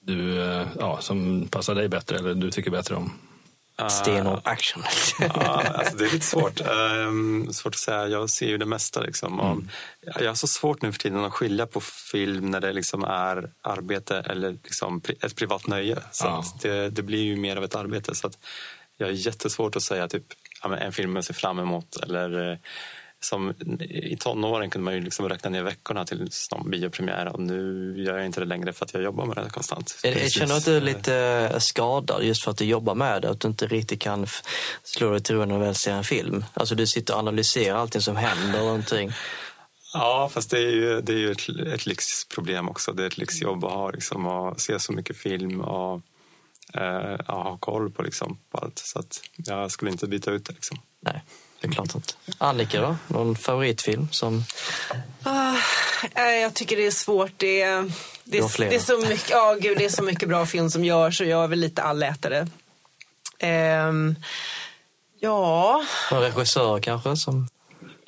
du, eh, ja, som passar dig bättre eller du tycker bättre om? Stenhård action. ja, alltså det är lite svårt. Um, svårt att säga. Jag ser ju det mesta. Liksom. Mm. Jag har så svårt nu för tiden att skilja på film när det liksom är arbete eller liksom ett privat nöje. Så ja. det, det, blir ju mer av ett arbete. Så att jag har jättesvårt att säga typ, en film jag ser fram emot eller som I tonåren kunde man ju liksom räkna ner veckorna till någon biopremiär och nu gör jag inte det längre för att jag jobbar med det konstant. Jag känner att du är lite skadad just för att du jobbar med det, att du inte riktigt kan slå dig till ro när du väl ser en film. Alltså du sitter och analyserar allting som händer och någonting. Ja, fast det är ju, det är ju ett, ett lyxproblem också. Det är ett lyxjobb att ha, liksom, att se så mycket film och eh, ha koll på, liksom, på allt. Så att jag skulle inte byta ut det. Liksom. Nej, det är klart inte. Annika då? Någon favoritfilm som... Ah, jag tycker det är svårt. Det är, det, är, det är så mycket, oh, gud, det är så mycket bra film som görs och jag är väl lite allätare. Um, ja... Någon regissör kanske? som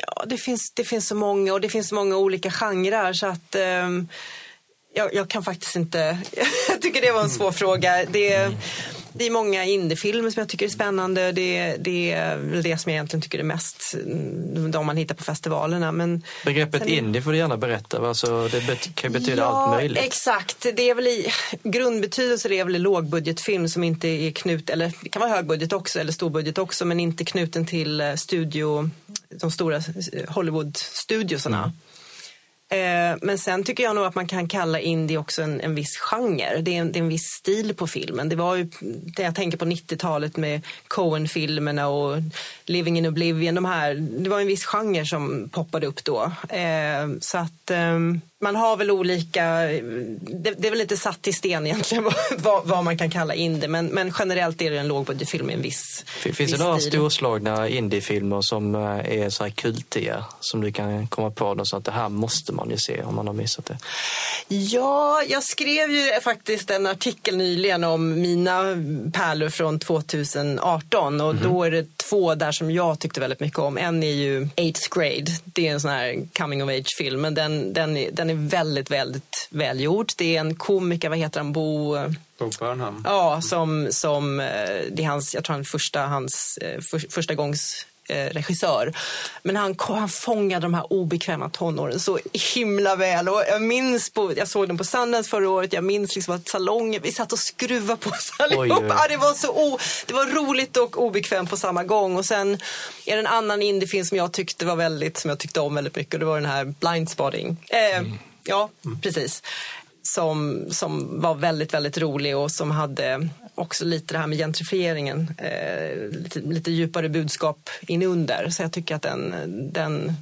Ja, det finns, det finns så många och det finns så många olika genrer så att um, jag, jag, kan faktiskt inte... jag tycker det var en svår fråga. Det, det är många indiefilmer som jag tycker är spännande. Det, det är väl det som jag egentligen tycker är mest, mm, de man hittar på festivalerna. Men Begreppet sen, indie får du gärna berätta. Alltså, det kan ju betyda ja, allt möjligt. Exakt. Det är väl i, grundbetydelse är väl lågbudgetfilm som inte är knut, eller det kan vara högbudget också eller storbudget också, men inte knuten till eh, studio, de stora eh, Hollywood-studiosarna. Mm. Eh, men sen tycker jag nog att man kan kalla indie också en, en viss genre. Det är en, det är en viss stil på filmen. Det var ju, det jag tänker på 90-talet med Coen-filmerna och Living in Oblivion. De här, det var en viss genre som poppade upp då. Eh, så att ehm, man har väl olika, det, det, är väl lite satt i sten egentligen vad, vad man kan kalla indie men, men generellt är det en lågbudgetfilm i en viss Finns viss det några storslagna indiefilmer som eh, är så här kultiga som du kan komma på något sånt, det här måste man ju se om man har missat det? Ja, jag skrev ju faktiskt en artikel nyligen om mina pärlor från 2018 och mm -hmm. då är det två där som jag tyckte väldigt mycket om. En är ju Eighth Grade, det är en sån här coming of age film men den, den, den är väldigt, väldigt välgjord. Det är en komiker, vad heter han, Bo... Bo Burnham. Ja, som, som eh, det är hans, jag tror han första, hans eh, för, första gångs regissör. Men han, han fångade de här obekväma tonåren så himla väl. Och jag minns, på, jag såg den på Sundance förra året, jag minns liksom att salongen, vi satt och skruvade på oss allihopa. det, var så o, det var roligt och obekvämt på samma gång. Och sen är det en annan indiefilm som jag tyckte var väldigt, som jag tyckte om väldigt mycket och det var den här Blindspotting. Eh, mm. Ja, mm. precis. Som, som var väldigt, väldigt rolig och som hade också lite det här med gentrifieringen. Eh, lite, lite djupare budskap inunder. Så jag tycker att den, den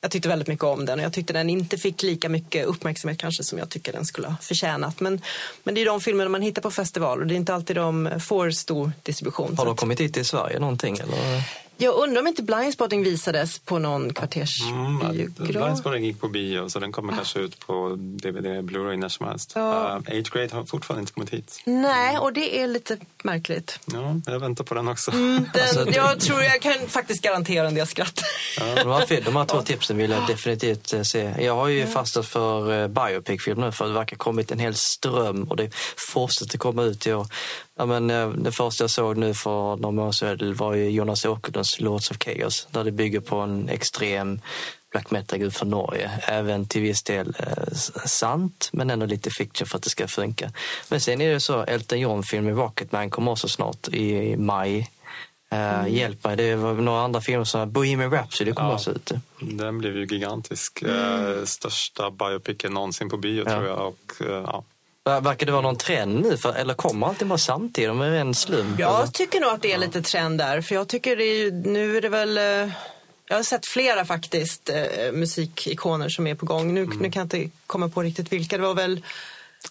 jag tyckte väldigt mycket om den och jag tyckte den inte fick lika mycket uppmärksamhet kanske som jag tycker den skulle ha förtjänat. Men, men det är de filmerna man hittar på festival och det är inte alltid de får stor distribution. Har de kommit hit till Sverige någonting? Eller? Jag undrar om inte Blindspotting visades på någon kvartersbiograf. Mm, Blindspotting gick på bio så den kommer ah. kanske ut på DVD, Blu-ray när som helst. Ja. Uh, Age Grade har fortfarande inte kommit hit. Nej, och det är lite märkligt. Ja, jag väntar på den också. Mm, den, alltså, jag tror jag kan faktiskt garantera en del skratt. Ja. De, här, de här två tipsen vill jag definitivt eh, se. Jag har ju fastnat för uh, biopic-film nu för det verkar ha kommit en hel ström och det fortsätter komma ut år. Ja, men, eh, det första jag såg nu för några månader sedan var ju Jonas Åkerlunds Lords of Chaos där det bygger på en extrem black metal för Norge. Även till viss del eh, sant, men ändå lite fiction för att det ska funka. Men sen är det så, Elton John-filmen Rocketman kommer också snart i maj. Uh, mm. Hjälp mig, det var några andra filmer som Bohemian Rhapsody kom ja, också ut. Den blev ju gigantisk. Mm. största biopicen någonsin på bio ja. tror jag. Och, ja, Verkar det vara någon trend nu? För, eller kommer allting bara samtidigt? Om en slump? Jag eller? tycker nog att det är lite trend där. För jag tycker det är, nu är det väl... Eh, jag har sett flera faktiskt eh, musikikoner som är på gång. Nu, mm. nu kan jag inte komma på riktigt vilka. Det var väl...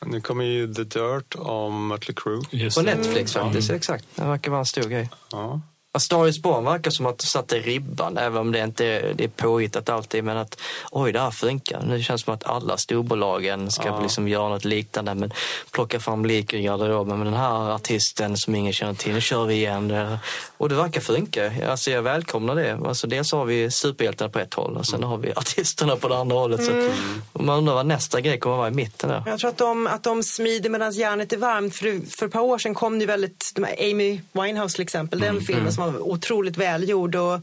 Nu kommer ju The Dirt om Mötley Crüe. På Netflix mm. faktiskt, exakt. Det verkar vara en stor grej. Ja. A Star is Born verkar som att satte ribban, även om det inte är, det är påhittat alltid. Men att oj, det här funkar. Nu känns det som att alla storbolagen ska ja. liksom göra något liknande. Men plocka fram lik ur garderoben med den här artisten som ingen känner till. Nu kör vi igen. Och det verkar funka. Alltså jag välkomnar det. Alltså dels har vi superhjältarna på ett håll och sen har vi artisterna på det andra hållet. Mm. Så man undrar vad nästa grej kommer att vara i mitten. Där. Jag tror att de, att de smider medan järnet är varmt. För, för ett par år sedan kom det väldigt, de Amy Winehouse till exempel, den mm. filmen mm som var otroligt välgjord och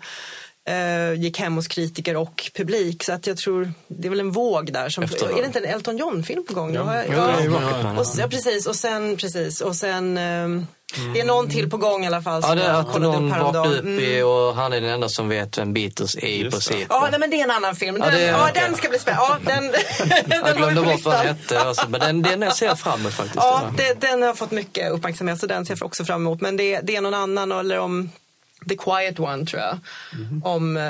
eh, gick hem hos kritiker och publik. Så att jag tror det är väl en våg där. Som, är det inte en Elton John-film på gång? Ja, ja, ja, och, ja, precis. Och sen, precis, och sen eh, Mm. Det är någon till på gång i alla fall. Ja, det är att någon vaknar upp i mm. och han är den enda som vet vem Beatles är i princip. Ja, nej, men det är en annan film. Den, ja, är, ja, okay. den ska bli spännande. Ja, den, den jag glömde bort vad den hette, alltså, men den, den ser jag fram emot faktiskt. Ja, det, den har fått mycket uppmärksamhet så den ser jag också fram emot. Men det, det är någon annan eller om The Quiet One tror jag. Mm. Om, eh,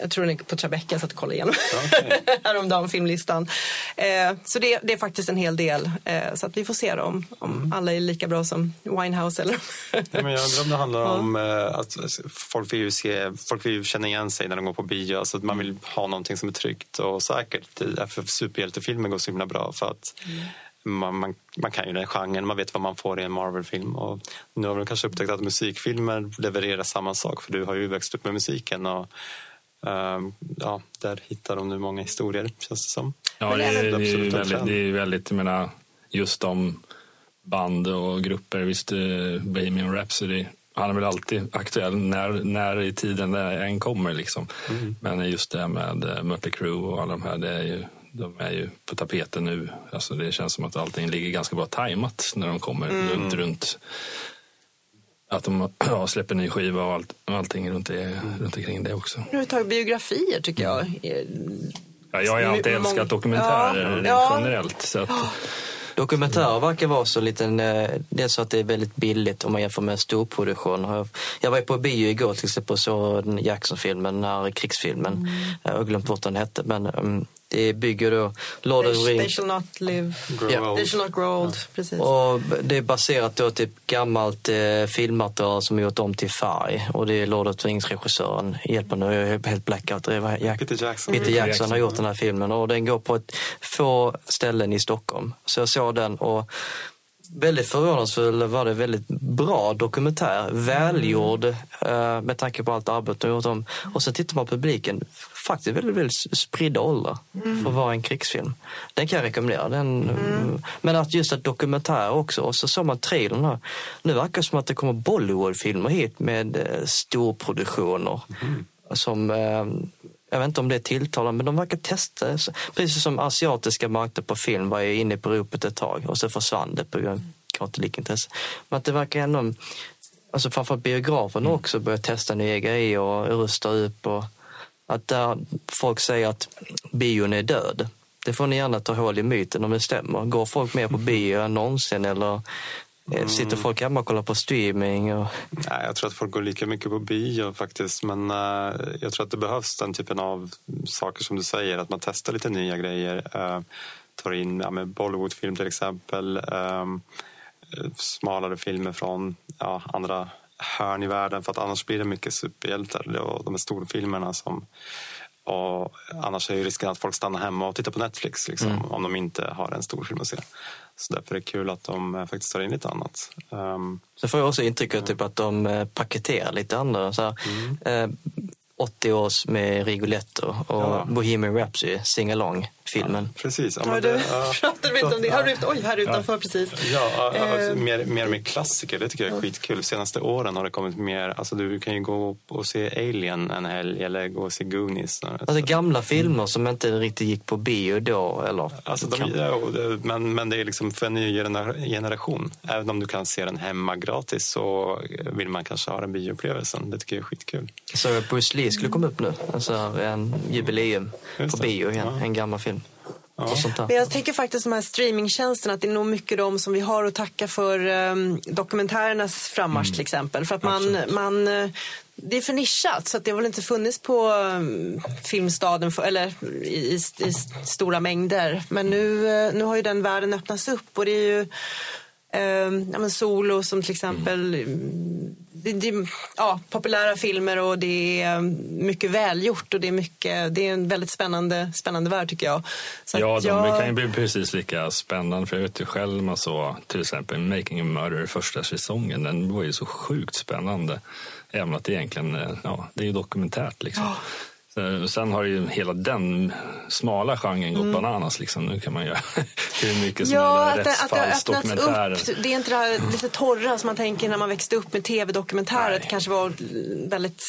jag tror den är på Tribeca, satt och kollade igenom okay. häromdagen, filmlistan. Eh, så det, det, är faktiskt en hel del. Eh, så att vi får se då, om, om mm. alla är lika bra som Winehouse. Eller? ja, men jag undrar om det handlar om eh, att folk vill, se, folk vill känna igen sig när de går på bio. Alltså att man vill ha någonting som är tryggt och säkert. Därför superhjältefilmer går så himla bra. För att mm man, man, man, kan ju den genren, man vet vad man får i en Marvel-film. Och nu har de kanske upptäckt att musikfilmer levererar samma sak för du har ju växt upp med musiken. Och, um, ja, där hittar de nu många historier, känns det som. Ja, det är, det är väldigt, det är väldigt, jag menar, just de band och grupper, visst uh, Bohemian Rhapsody han är väl alltid aktuell när, när i tiden det än kommer. Liksom. Mm. Men just det med uh, Mötley Crüe och alla de här, det är ju de är ju på tapeten nu. Alltså det känns som att allting ligger ganska bra tajmat när de kommer mm. runt, runt att de ja, släpper ny skiva och, allt, och allting runt, det, mm. runt omkring det också. Överhuvudtaget biografier tycker jag. Ja, jag har alltid älskat dokumentärer ja, generellt. Så att, Dokumentärer verkar vara så liten, eh, det är så att det är väldigt billigt om man jämför med storproduktion. Jag var på bio igår till exempel och såg Jackson-filmen, den här krigsfilmen. Mm. Jag har glömt bort vad den hette men um, det bygger då Lord of the Rings. They shall not live, grow they shall not grow old. Ja. Precis. Och det är baserat på typ gammalt eh, filmmaterial som är gjort om till färg. Och det är Lord of the Rings-regissören, hjälp mig nu, jag är helt blackout. Det var Jack, Peter Jackson. Peter Jackson har gjort den här filmen och den går på ett få ställen i Stockholm. Så jag såg den och väldigt förvånansfull var det väldigt bra dokumentär. Välgjord mm. med tanke på allt arbete de gjort om. Och sen tittar man på publiken, faktiskt väldigt, väldigt spridda åldrar mm. för att vara en krigsfilm. Den kan jag rekommendera. Den, mm. Men att just att dokumentär också. Och så såg man trailern Nu verkar det som att det kommer Bollywoodfilmer hit med eh, storproduktioner. Mm. Som eh, jag vet inte om det är tilltalande, men de verkar testa. Precis som asiatiska marknader på film var ju inne på ropet ett tag och så försvann det på grund av intresse. Men att det verkar ändå, alltså framförallt biografen mm. också börjar testa nya grejer och rusta upp. Och att där folk säger att bion är död. Det får ni gärna ta hål i myten om det stämmer. Går folk mer på bio än någonsin eller Mm. Sitter folk hemma och kollar på streaming? Och... Nej, jag tror att folk går lika mycket på bio faktiskt. Men uh, jag tror att det behövs den typen av saker som du säger. Att man testar lite nya grejer. Uh, tar in ja, Bollywoodfilm till exempel. Um, smalare filmer från ja, andra hörn i världen. För att annars blir det mycket superhjältar och de här storfilmerna som och annars är ju risken att folk stannar hemma och tittar på Netflix liksom, mm. om de inte har en stor film att se. Så därför är det kul att de eh, faktiskt tar in lite annat. Um, så får jag också intrycket typ att de eh, paketerar lite andra. Så här, mm. eh, 80 års med Rigoletto och ja. Bohemian Rhapsody, Sing Along-filmen. Ja, precis. Ja, har, du, ja. pratar vi om det? Har du, oj, här utanför precis. Ja, alltså, mer, mer och mer klassiker, det tycker jag är skitkul. De senaste åren har det kommit mer, alltså du kan ju gå och se Alien en helg eller gå och se Goonies. Alltså gamla filmer som inte riktigt gick på bio då, eller? Alltså, de, ja, men, men det är liksom för en ny generation. Även om du kan se den hemma gratis så vill man kanske ha den bioupplevelsen. Det tycker jag är skitkul. Så Bruce Lee skulle komma upp nu. Alltså en jubileum på bio igen, ja. en gammal film. Ja. Men jag tänker faktiskt de här streamingtjänsterna att det är nog mycket de som vi har att tacka för um, dokumentärernas frammarsch mm. till exempel. För att man, man, eh, det är för nischat så att det har väl inte funnits på um, Filmstaden för, eller i, i, i, stora mängder. Men nu, uh, nu har ju den världen öppnats upp och det är ju men Solo som till exempel mm det, det, ja, populära filmer och det är mycket välgjort och det är, mycket, det är en väldigt spännande, spännande värld tycker jag. Så ja, de jag... kan ju bli precis lika spännande för jag vet ju själv man så till exempel Making a Murder första säsongen, den var ju så sjukt spännande. Även att det egentligen, ja, det är dokumentärt liksom. Oh. Sen har ju hela den smala genren gått mm. bananas. Liksom. Nu kan man göra hur mycket som ja, helst. Rättsfallsdokumentärer. Upp. Det är inte det här lite torra som man tänker när man växte upp med tv-dokumentärer. Det kanske var väldigt...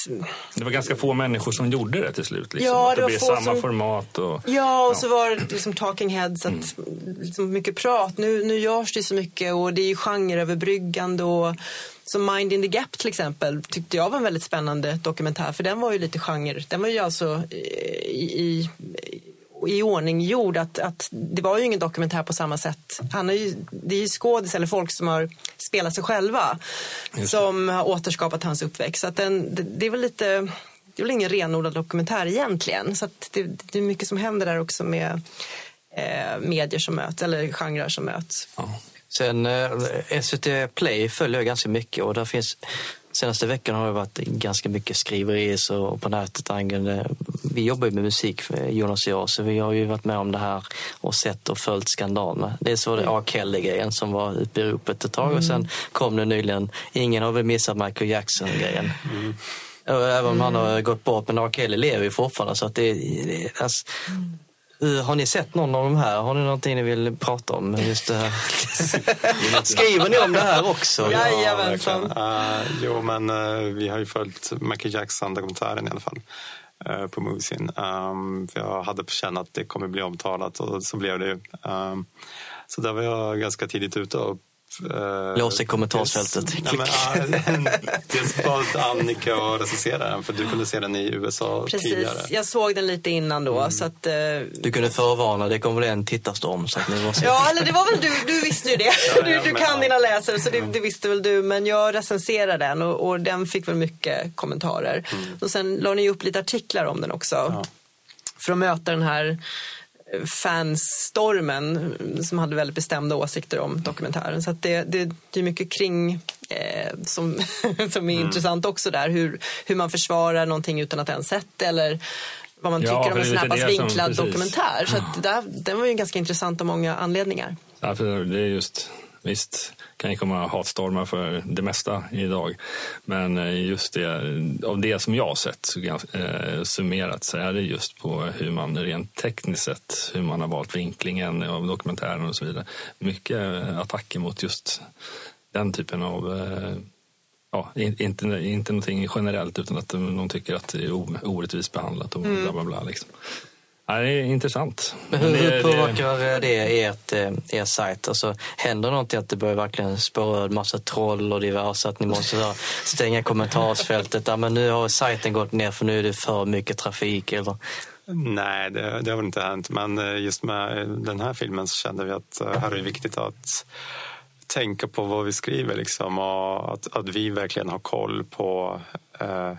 Det var ganska få människor som gjorde det till slut. Liksom. Ja, det, det blev samma som... format. Och, ja, och ja. så var det liksom talking heads. Att, mm. liksom mycket prat. Nu, nu görs det så mycket och det är ju genreöverbryggande. Och som Mind in the Gap till exempel tyckte jag var en väldigt spännande dokumentär för den var ju lite genre. Den var ju alltså i, i, i ordning gjord att, att det var ju ingen dokumentär på samma sätt. Han är ju, det är ju skådis eller folk som har spelat sig själva som har återskapat hans uppväxt. Så att den, det, det är väl lite det är väl ingen renodlad dokumentär egentligen. Så det, det, är mycket som händer där också med eh, medier som möts, eller genrer som möts. Ja. Sen eh, SVT Play följer jag ganska mycket och där finns Senaste veckan har det varit ganska mycket skriverier på nätet angående... Vi jobbar ju med musik, Jonas och jag, så vi har ju varit med om det här och sett och följt skandalerna. Dels var det A. Kelly-grejen som var uppe i ropet ett tag mm. och sen kom det nyligen, ingen har väl missat Michael Jackson-grejen. Mm. Även om mm. han har gått bort, men A. Kelly lever ju fortfarande. Så att det, det, alltså, mm. Eh, har ni sett någon av de här? Har ni någonting ni vill prata om? Just det här? Skriver ni om det här också? Jajamensan. Ja, uh, jo, men uh, vi har ju följt Michael Jackson-dokumentären i alla fall uh, på Moviesin. Um, jag hade på känn att det kommer bli omtalat och så blev det ju. Um, så där var jag ganska tidigt ute och Uh, Lås i kommentarsfältet. dels bad Annika att recensera den för du kunde se den i USA Precis. tidigare. Jag såg den lite innan då. Mm. Så att, uh, du kunde förvarna, det kommer väl en tittarstorm. Så att ni måste... ja, eller det var väl du, du visste ju det. Ja, du, du kan dina läsare så det, det, visste väl du. Men jag recenserade den och, och den fick väl mycket kommentarer. Mm. Och sen la ni upp lite artiklar om den också. Ja. För att möta den här fanstormen som hade väldigt bestämda åsikter om dokumentären. Så det, det, det, är mycket kring eh, som, som är mm. intressant också där. Hur, hur man försvarar någonting utan att ens sett eller vad man tycker ja, om en pass vinklad som, dokumentär. Så att där, den var ju ganska intressant av många anledningar. Ja, för det är just Visst kan ju komma hatstormar för det mesta idag. Men eh, just det, av det som jag har sett eh, summerat så är det just på hur man rent tekniskt sett, hur man har valt vinklingen av dokumentären och så vidare. Mycket eh, attacker mot just den typen av eh, Ja, inte, inte någonting generellt utan att de tycker att det är orättvist behandlat och bla bla bla. Liksom. Ja, det är intressant. Men hur, hur påverkar det ert, eh, er sajt? Alltså, händer någonting att det börjar verkligen spåra en massa troll och diverse? Att ni måste stänga kommentarsfältet? Ja, men nu har sajten gått ner för nu är det för mycket trafik. Eller? Nej, det, det har väl inte hänt. Men eh, just med den här filmen så kände vi att eh, här är det viktigt att tänka på vad vi skriver liksom, och att, att vi verkligen har koll på eh,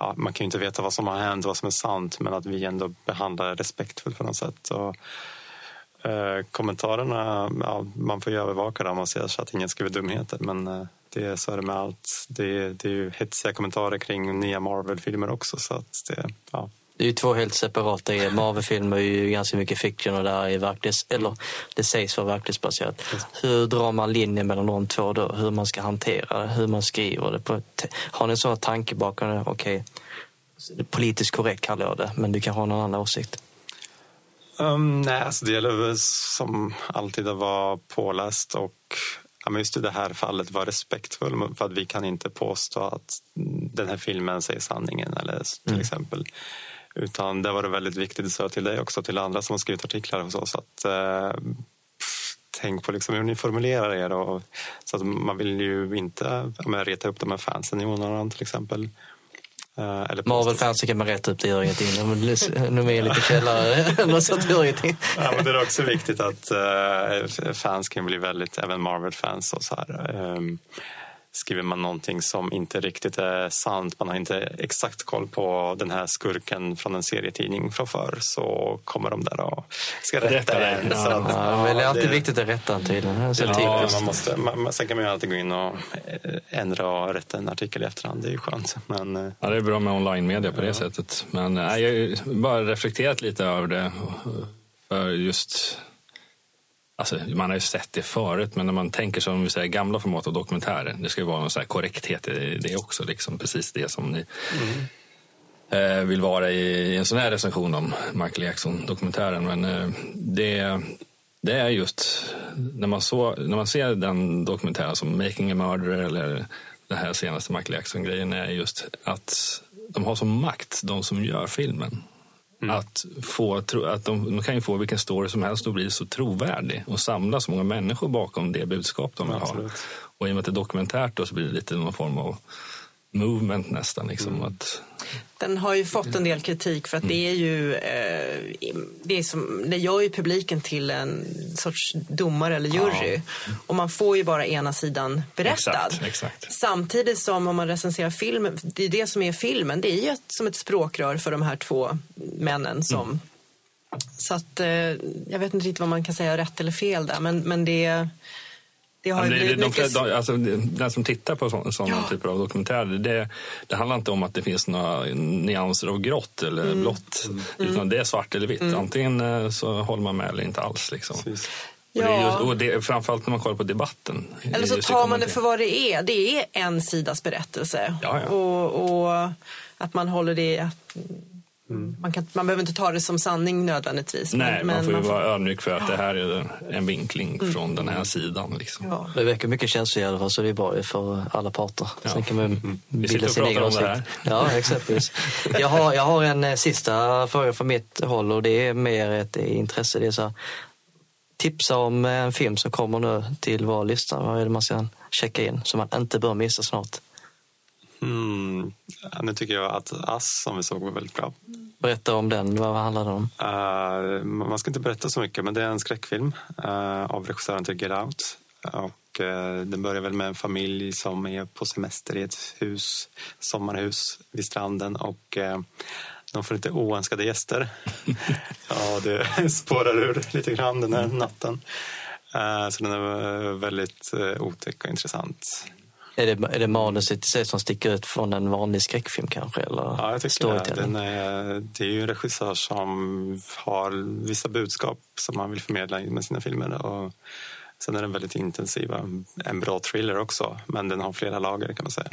ja, man kan ju inte veta vad som har hänt, vad som är sant, men att vi ändå behandlar respektfullt på något sätt. Och, eh, kommentarerna, ja, man får ju övervaka dem och se så att ingen skriver dumheter, men eh, det, så är det med allt. Det, det är ju hetsiga kommentarer kring nya Marvel-filmer också, så att det, ja, det är ju två helt separata. Marvel-filmer är ju ganska mycket fiction och där är verklighets, eller det sägs vara verklighetsbaserat. Hur drar man linjen mellan de två då? Hur man ska hantera det, hur man skriver det. Har ni sån tanke bakom det? Okej, okay. politiskt korrekt kallar jag det, men du kan ha någon annan åsikt. Um, nej, alltså det gäller som alltid att vara påläst och ja, just i det här fallet vara respektfull för att vi kan inte påstå att den här filmen säger sanningen eller till mm. exempel utan det var det väldigt viktigt att säga till dig också, till andra som har skrivit artiklar hos oss. Att, eh, tänk på liksom hur ni formulerar er. Och, så att man vill ju inte men, reta upp de här fansen i onödan till exempel. Uh, Marvel-fansen kan man rätta upp, det gör ingenting. De är lite källare. det gör ingenting. ja, men det är också viktigt att uh, fans kan bli väldigt, även Marvel-fans och så här. Um, skriver man någonting som inte riktigt är sant, man har inte exakt koll på den här skurken från en serietidning från förr så kommer de där och ska rätta det. Ja, att, ja, men det är alltid det, viktigt att rätta tydligen. Så ja, man måste, man, sen kan man ju alltid gå in och eh, ändra och rätta en artikel i efterhand, det är ju skönt. Men, eh, ja, det är bra med online-media på det ja. sättet. Men nej, jag har bara reflekterat lite över det. För just Alltså, man har ju sett det förut, men när man tänker som vi säger, gamla format av dokumentärer, det ska ju vara någon så korrekthet i det också. Liksom, precis det som ni... Mm. eh, vill vara i, en sån här recension om Michael Jackson-dokumentären. Men eh, det, det är just när man, så, när man ser den dokumentären som Making a Murderer eller den här senaste Michael Jackson-grejen är just att de har som makt, de som gör filmen. Mm. Att, få, att de, de, kan ju få vilken story som helst och bli så trovärdig och samla så många människor bakom det budskap de vill ha. Och i och med att det är dokumentärt då så blir det lite någon form av movement nästan. Liksom, mm. att... Den har ju fått en del kritik för att det är ju, eh, det, är som, det gör ju publiken till en sorts domare eller jury. Ja. Och man får ju bara ena sidan berättad. Exakt, exakt. Samtidigt som om man recenserar filmen, det är det som är filmen, det är ju ett, som ett språkrör för de här två männen som mm. Så att eh, jag vet inte riktigt vad man kan säga rätt eller fel där men, men det är det har det, de, mycket... de, alltså, den som tittar på sådana ja. typer av dokumentärer, det, det handlar inte om att det finns några nyanser av grått eller mm. blått. Mm. Utan det är svart eller vitt. Mm. Antingen eh, så håller man med eller inte alls. Liksom. Och det är just, och det, framförallt när man kollar på debatten. Eller så tar man det för vad det är. Det är en sidas berättelse. Ja, ja. Och, och, att man håller det... Mm. Man, kan, man behöver inte ta det som sanning nödvändigtvis. Nej, men, man får ju man vara ödmjuk för att det här är en vinkling mm. från den här sidan. Liksom. Ja. Det väcker mycket känslor i alla fall, så det är bra för alla parter. Ja. Sen kan man mm. bilda sin egen åsikt. Ja, exempelvis. jag, har, jag har en eh, sista fråga från mitt håll och det är mer ett intresse. Det är så här, tipsa om en film som kommer nu till vår lista. Vad är det man ska checka in som man inte bör missa snart? Mm. Nu tycker jag att Ass som vi såg var väldigt bra. Berätta om den, vad handlar den om? Uh, man ska inte berätta så mycket, men det är en skräckfilm uh, av regissören till Get Out. Och, uh, den börjar väl med en familj som är på semester i ett hus, sommarhus vid stranden och de får lite oönskade gäster. ja, det spårar ur lite grann den här natten. Så den är väldigt otäck och intressant. Är det, är det manuset i sig som sticker ut från en vanlig skräckfilm kanske? Eller ja, jag tycker det. Den är, det är ju en regissör som har vissa budskap som han vill förmedla med sina filmer. Och sen är den väldigt intensiv. En bra thriller också, men den har flera lager kan man säga.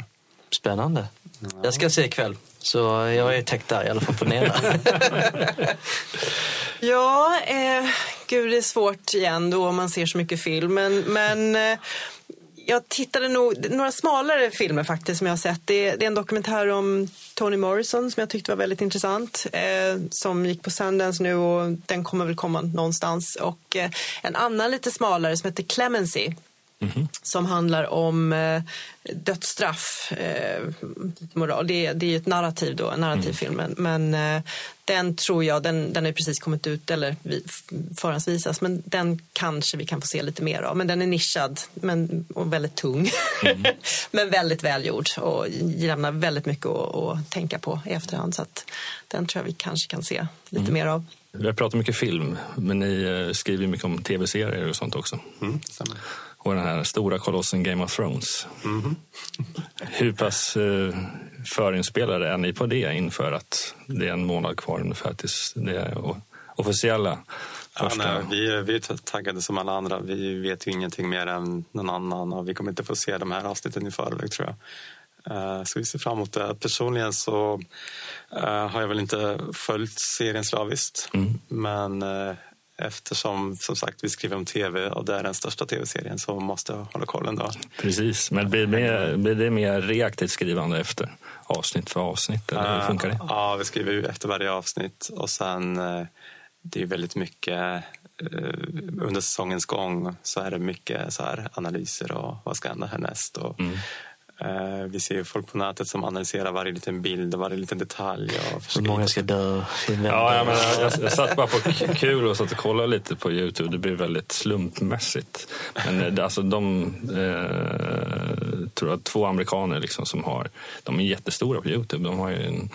Spännande. Ja. Jag ska se ikväll, så jag är täckt där i alla fall på den ja, eh, gud det är svårt igen då om man ser så mycket film. Men, men eh, jag tittade nog, några smalare filmer faktiskt som jag har sett. Det, är, det är en dokumentär om Toni Morrison som jag tyckte var väldigt intressant. Eh, som gick på Sundance nu och den kommer väl komma någonstans. Och eh, en annan lite smalare som heter Clemency. Mm. Som handlar om eh, dödsstraff. Eh, moral. Det, det är ett narrativ då, en narrativfilm. Mm. Men eh, den tror jag, den, den är precis kommit ut eller förhandsvisas. Men den kanske vi kan få se lite mer av. Men den är nischad men, och väldigt tung. Mm. men väldigt välgjord och lämnar väldigt mycket att, att, tänka på i efterhand. Så att den tror jag vi kanske kan se lite mm. mer av. Vi har pratat mycket film, men ni eh, skriver mycket om tv-serier och sånt också. Mm, och den här stora kolossen Game of Thrones. Mm. Hur pass eh, förinspelade är ni på det inför att det är en månad kvar ungefär tills det är officiella första... Ja, nej, vi, vi är taggade som alla andra. Vi vet ju ingenting mer än någon annan och vi kommer inte få se de här avsnitten i förväg tror jag. Uh, så vi ser fram emot det. Personligen så uh, har jag väl inte följt serien slaviskt. Mm. Men uh, eftersom som sagt vi skriver om tv och det är den största tv-serien så måste jag hålla kollen då. Precis, men blir det mer, blir det mer reaktivt skrivande efter avsnitt för avsnitt? Eller hur funkar det? Ja, vi skriver ju efter varje avsnitt och sen eh, det är väldigt mycket eh, under säsongens gång så är det mycket så här analyser och vad ska hända härnäst. Och, mm. Eh, vi ser folk på nätet som analyserar varje liten bild och varje liten detalj. Hur många ska dö? Ja, jag, menar, jag, jag satt bara på kul och satt och kollade lite på Youtube. Det blir väldigt slumpmässigt. Men eh, alltså, de eh, tror jag, två amerikaner liksom som har, de är jättestora på Youtube. De har ju en,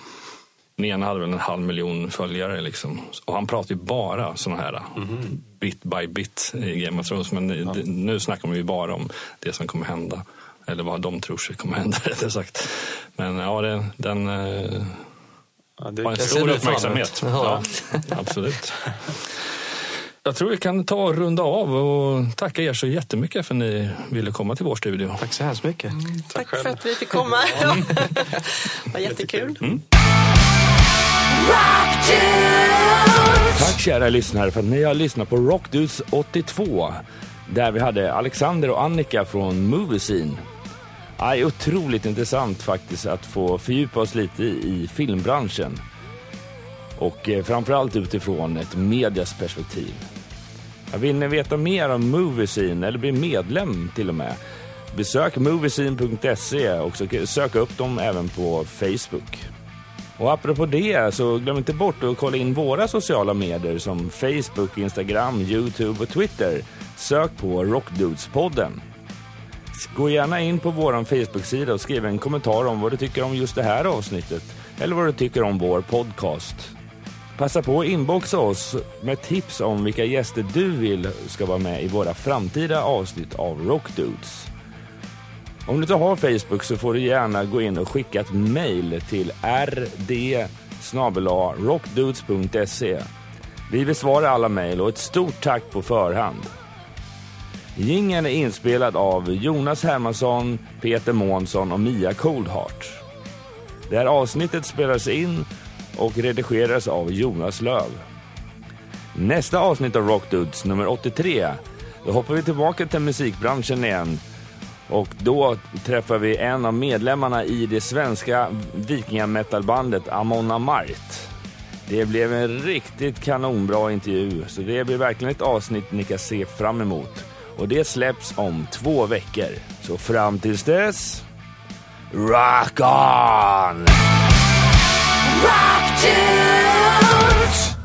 den ena hade väl en halv miljon följare. Liksom. Och han pratar ju bara såna här mm. bit by bit i Game of Thrones. Men ja. nu snackar man ju bara om det som kommer hända. Eller vad de tror sig kommer hända rättare sagt. Men ja, det, den eh, ja, det har en stor uppmärksamhet. Ja, absolut. Jag tror vi kan ta och runda av och tacka er så jättemycket för att ni ville komma till vår studio. Tack så hemskt mycket. Mm, tack, tack för att vi fick komma. det var jättekul. Mm. Tack kära lyssnare för att ni har lyssnat på Rockdudes 82 där vi hade Alexander och Annika från Moviescene. Ja, det är otroligt intressant faktiskt att få fördjupa oss lite i filmbranschen. Och eh, framförallt utifrån ett medias perspektiv. Vill ni veta mer om Moviescene eller bli medlem till och med? Besök moviescene.se och sök upp dem även på Facebook. Och apropå det så glöm inte bort att kolla in våra sociala medier som Facebook, Instagram, Youtube och Twitter. Sök på Rockdudespodden. Gå gärna in på vår Facebook-sida och skriv en kommentar om vad du tycker om just det här avsnittet eller vad du tycker om vår podcast. Passa på att inboxa oss med tips om vilka gäster du vill ska vara med i våra framtida avsnitt av Rockdudes. Om du inte har Facebook så får du gärna gå in och skicka ett mejl till rd rockdudes.se. Vi besvarar alla mejl och ett stort tack på förhand. Gingen är inspelad av Jonas Hermansson, Peter Månsson och Mia Coldheart. Det här avsnittet spelades in och redigeras av Jonas Löv. Nästa avsnitt av Rockdudes, nummer 83, då hoppar vi tillbaka till musikbranschen igen och då träffar vi en av medlemmarna i det svenska vikingametalbandet Amon Amart. Det blev en riktigt kanonbra intervju, så det blir verkligen ett avsnitt ni kan se fram emot. Och det släpps om två veckor. Så fram tills dess... Rock on! Rock tunes!